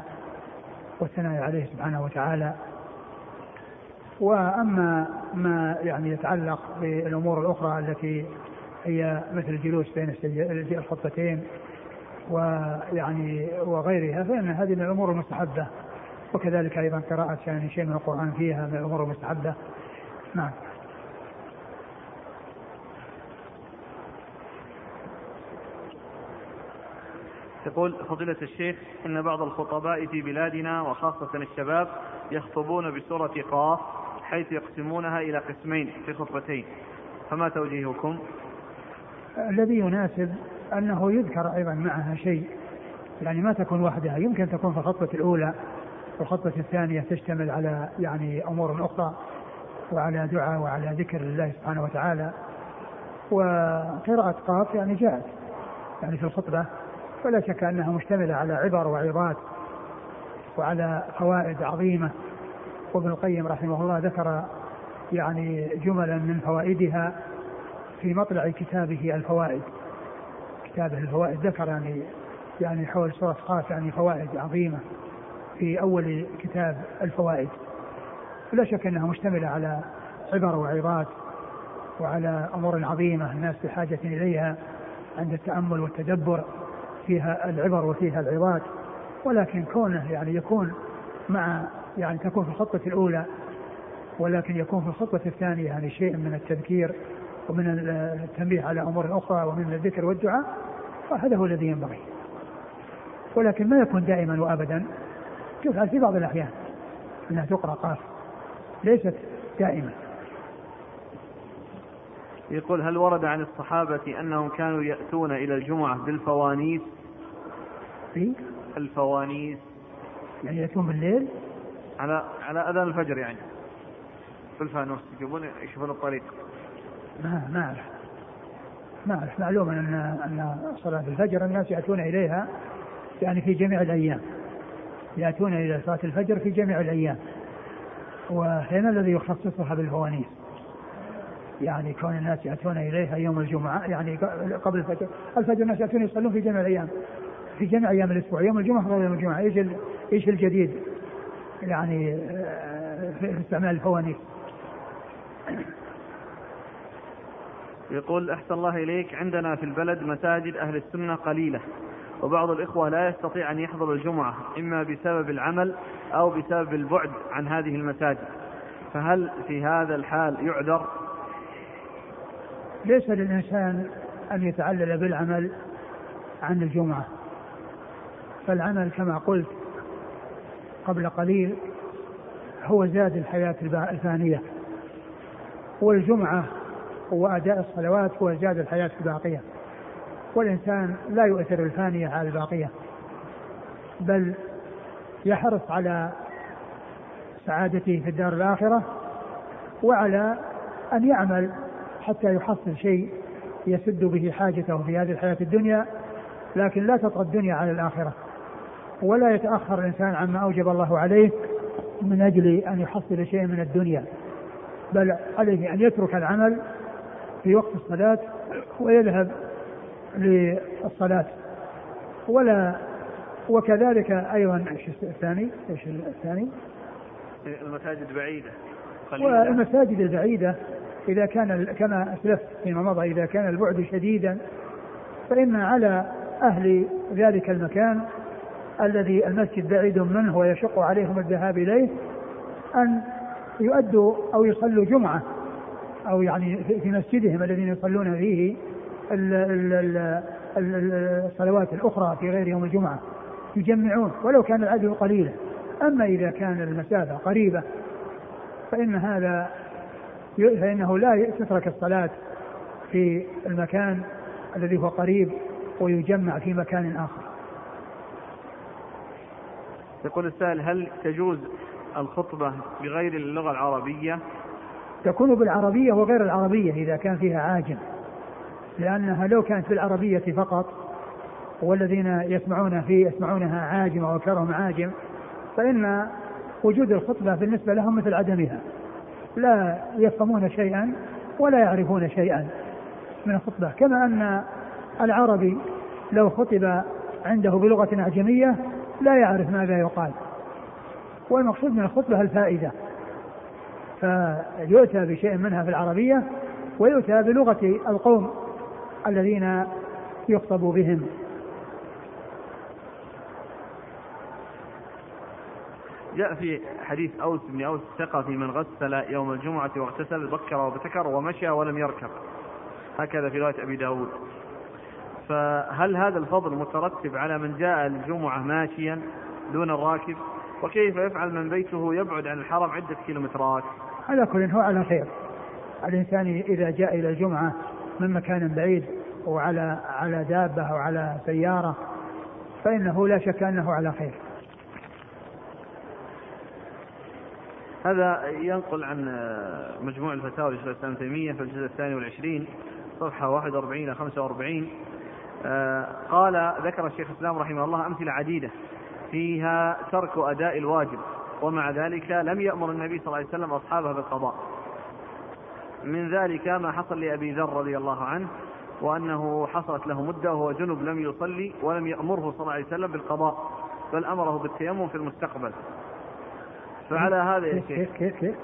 Speaker 2: والثناء عليه سبحانه وتعالى. وأما ما يعني يتعلق بالأمور الأخرى التي هي مثل الجلوس بين الخطبتين ويعني وغيرها فإن هذه من الأمور المستحبة. وكذلك أيضا قراءة يعني شيء من القرآن فيها من الأمور المستحبة. نعم.
Speaker 1: يقول فضيلة الشيخ إن بعض الخطباء في بلادنا وخاصة الشباب يخطبون بسورة قاف حيث يقسمونها إلى قسمين في خطبتين. فما توجيهكم؟
Speaker 2: الذي يناسب أنه يذكر أيضا معها شيء يعني ما تكون وحدها يمكن تكون في الخطبة الأولى والخطبة الثانية تشتمل على يعني أمور أخرى وعلى دعاء وعلى ذكر الله سبحانه وتعالى. وقراءة قاف يعني جاءت يعني في الخطبة ولا شك أنها مشتملة على عبر وعظات وعلى فوائد عظيمة. وابن القيم رحمه الله ذكر يعني جملا من فوائدها في مطلع كتابه الفوائد. كتابه الفوائد. ذكر يعني يعني حول سورة قاف يعني فوائد عظيمة في أول كتاب الفوائد. لا شك أنها مشتملة على عبر وعظات وعلى أمور عظيمة الناس بحاجة إليها عند التأمل والتدبر فيها العبر وفيها العظات ولكن كونه يعني يكون مع يعني تكون في الخطبة الأولى ولكن يكون في الخطبة الثانية يعني شيء من التذكير ومن التنبيه على أمور أخرى ومن الذكر والدعاء فهذا هو الذي ينبغي. ولكن ما يكون دائما وأبدا تفعل في بعض الأحيان أنها تقرأ قاف. ليست دائما.
Speaker 1: يقول هل ورد عن الصحابة أنهم كانوا يأتون إلى الجمعة بالفوانيس؟
Speaker 2: في؟
Speaker 1: الفوانيس.
Speaker 2: يعني يأتون بالليل؟
Speaker 1: على على أذان الفجر يعني. بالفانوس يجيبون يشوفون الطريق.
Speaker 2: ما ما أعرف. ما أعرف. معلوم أن أن صلاة الفجر الناس يأتون إليها يعني في جميع الأيام. يأتون إلى صلاة الفجر في جميع الأيام. وهنا الذي يخصصها بالفوانيس. يعني كون الناس يأتون إليها يوم الجمعة يعني قبل الفجر. الفجر الناس يأتون يصلون في جميع الأيام. في جميع أيام الأسبوع. يوم الجمعة غير يوم الجمعة. إيش إيش الجديد؟ يعني آه، في استعمال الفوانيس.
Speaker 1: يقول أحسن الله إليك عندنا في البلد مساجد أهل السنة قليلة وبعض الإخوة لا يستطيع أن يحضر الجمعة إما بسبب العمل أو بسبب البعد عن هذه المساجد. فهل في هذا الحال يعذر؟
Speaker 2: ليس للإنسان أن يتعلل بالعمل عن الجمعة فالعمل كما قلت قبل قليل هو زاد الحياة الفانية والجمعة وأداء الصلوات هو زاد الحياة الباقية. والإنسان لا يؤثر الفانية على الباقية بل يحرص على سعادته في الدار الآخرة وعلى أن يعمل حتى يحصل شيء يسد به حاجته في هذه الحياة الدنيا لكن لا تطغى الدنيا على الآخرة. ولا يتأخر الإنسان عما أوجب الله عليه من أجل أن يحصل شيئا من الدنيا بل عليه أن يترك العمل في وقت الصلاة ويذهب للصلاة ولا وكذلك أيضا إيش الثاني؟ إيش الثاني؟
Speaker 1: المساجد بعيدة
Speaker 2: والمساجد البعيدة إذا كان كما أسلفت فيما مضى إذا كان البعد شديدا فإن على أهل ذلك المكان الذي المسجد بعيد منه ويشق عليهم الذهاب إليه أن يؤدوا أو يصلوا جمعة أو يعني في مسجدهم الذين يصلون فيه الصلوات الأخرى في غير يوم الجمعة. يجمعون ولو كان العدد قليلا. أما إذا كان المسافة قريبة فإن هذا فإنه لا تترك الصلاة في المكان الذي هو قريب ويجمع في مكان آخر.
Speaker 1: يقول السائل هل تجوز الخطبة بغير اللغة العربية
Speaker 2: تكون بالعربية وغير العربية إذا كان فيها عاجم. لأنها لو كانت بالعربية فقط والذين يسمعون في يسمعونها عاجم وأكثرهم عاجم فإن وجود الخطبة بالنسبة لهم مثل عدمها. لا يفهمون شيئا ولا يعرفون شيئا من الخطبة. كما أن العربي لو خطب عنده بلغة أعجمية لا يعرف ماذا يقال. والمقصود من الخطبة الفائدة. فيؤتى بشيء منها في العربية ويؤتى بلغة القوم الذين يخطب بهم.
Speaker 1: جاء في حديث أوس بن أوس الثقة في من غسل يوم الجمعة واغتسل بكر وابتكر ومشى ولم يركب. هكذا في رواية أبي داود. فهل هذا الفضل مترتب على من جاء الجمعة ماشيا دون الراكب؟ وكيف يفعل من بيته يبعد عن الحرم عدة كيلومترات؟
Speaker 2: على كل هو على خير. الإنسان إذا جاء إلى الجمعة من مكان بعيد وعلى على دابة أو على سيارة فإنه لا شك أنه على خير.
Speaker 1: هذا ينقل عن مجموع الفتاوى لشيخ الإسلام تيمية في الجزء الثاني والعشرين صفحة 41 إلى 45 قال ذكر الشيخ الإسلام رحمه الله أمثلة عديدة فيها ترك أداء الواجب. ومع ذلك لم يأمر النبي صلى الله عليه وسلم أصحابه بالقضاء. من ذلك ما حصل لأبي ذر رضي الله عنه وأنه حصلت له مدة وهو جنب لم يصلي ولم يأمره صلى الله عليه وسلم بالقضاء بل أمره بالتيمم في المستقبل. فعلى هذا يا
Speaker 2: شيخ. كيف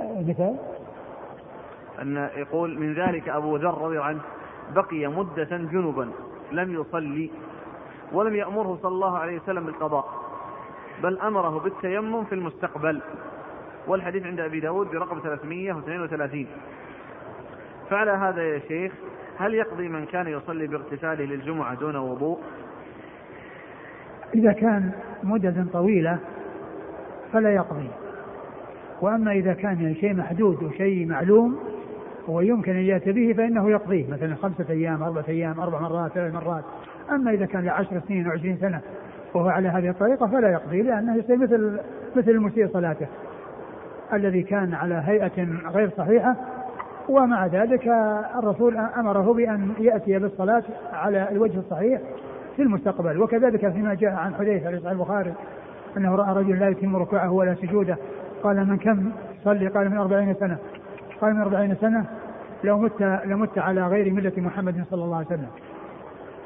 Speaker 2: مثال
Speaker 1: أن يقول من ذلك أبو ذر رضي الله عنه بقي مدة جنبا لم يصلي ولم يأمره صلى الله عليه وسلم بالقضاء. بل أمره بالتيمم في المستقبل. والحديث عند أبي داود برقم 332 فعلى هذا يا شيخ هل يقضي من كان يصلي باغتساله للجمعة دون وضوء؟
Speaker 2: إذا كان مدة طويلة فلا يقضي. وأما إذا كان شيء محدود وشيء معلوم ويمكن أن يأتي به فإنه يقضيه مثلا خمسة أيام أربعة أيام أربع مرات ثلاث مرات. أما إذا كان لعشر سنين وعشرين سنة وهو على هذه الطريقة فلا يقضي لأنه يصير مثل مثل المسيء صلاته الذي كان على هيئة غير صحيحة ومع ذلك الرسول أمره بأن يأتي بالصلاة على الوجه الصحيح في المستقبل. وكذلك فيما جاء عن حذيفة في البخاري أنه رأى رجل لا يتم ركوعه ولا سجوده قال من كم صلي؟ قال من أربعين سنة. قال من أربعين سنة لو مت لمت على غير ملة محمد صلى الله عليه وسلم.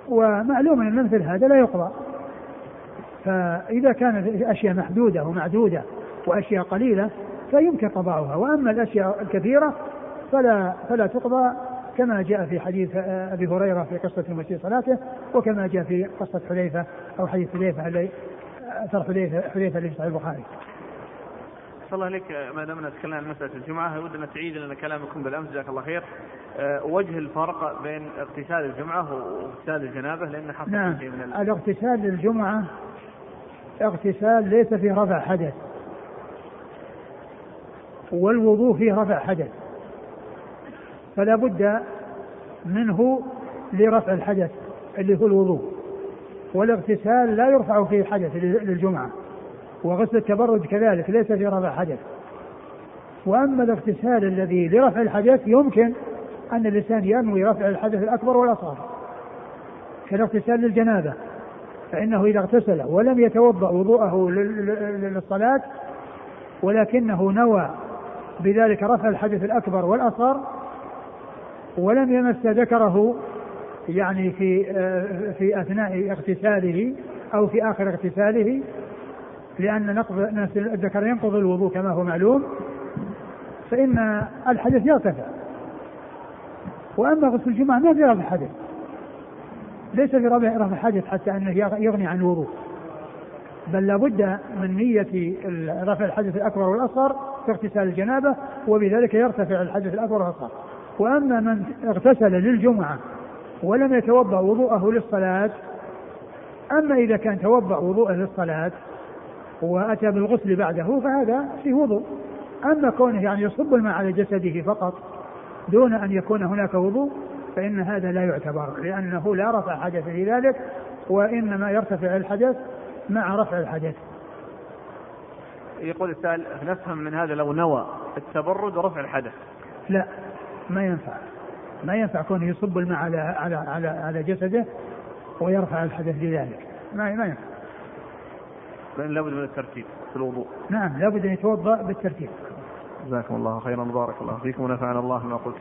Speaker 2: ومعلوم أن مثل هذا لا يقضى. فإذا كانت أشياء محدودة ومعدودة وأشياء قليلة فيمكن قضاؤها وأما الأشياء الكثيرة فلا فلا تقضى كما جاء في حديث أبي هريرة في قصة المسيح صلاته وكما جاء في قصة حذيفة أو حديث الذي أثر حذيفة في صحيح البخاري.
Speaker 1: صلى الله عليك ما دامنا نتكلم عن مسألة الجمعة. ودنا تعيد لنا كلامكم بالأمس جزاك الله خير. أه وجه الفرق بين اغتسال الجمعة واغتسال الجنابة لأن حصل
Speaker 2: نعم. شيء من الاغتسال للجمعة اغتسال ليس فيه رفع حدث. والوضوء فيه رفع حدث. فلا بد منه لرفع الحدث اللي هو الوضوء. والاغتسال لا يرفع فيه حدث للجمعة. وغسل التبرد كذلك ليس في رفع حدث. وأما الاغتسال الذي لرفع الحدث يمكن أن الإنسان ينوي رفع الحدث الأكبر والأصغر. كالاغتسال للجنابة فإنه إذا اغتسل ولم يتوضأ وضوءه للصلاة ولكنه نوى بذلك رفع الحدث الأكبر والأصغر ولم يمس ذكره يعني في في أثناء اغتساله أو في آخر اغتساله لأن نقض الذكر ينقض الوضوء كما هو معلوم فإن الحدث يرتفع. وأما غسل الجمعة ما في رفع حدث ليس في رفع حدث حتى أنه يغني عن الوضوء بل لابد من نية رفع الحدث الأكبر والأصغر في اغتسال الجنابة وبذلك يرتفع الحدث الأكبر والأصغر. وأما من اغتسل للجمعة ولم يتوضأ وضوءه للصلاة أما إذا كان توضأ وضوءه للصلاة وأتى بالغسل بعده فهذا في وضوء. أما كونه يعني يصب الماء على جسده فقط دون أن يكون هناك وضوء فإن هذا لا يعتبر لأنه لا رفع حدث في ذلك وإنما يرتفع الحدث مع رفع الحدث.
Speaker 1: يقول السائل نفهم من هذا لو نوى التبرد ورفع الحدث.
Speaker 2: لا ما ينفع. ما ينفع كونه يصب الماء على على على على جسده ويرفع الحدث بذلك ما ما ينفع.
Speaker 1: بل لابد من الترتيب في الوضوء.
Speaker 2: نعم لابد أن يتوضأ بالترتيب.
Speaker 1: جزاكم الله خيرا بارك الله فيكم ونفعنا الله ما قلت.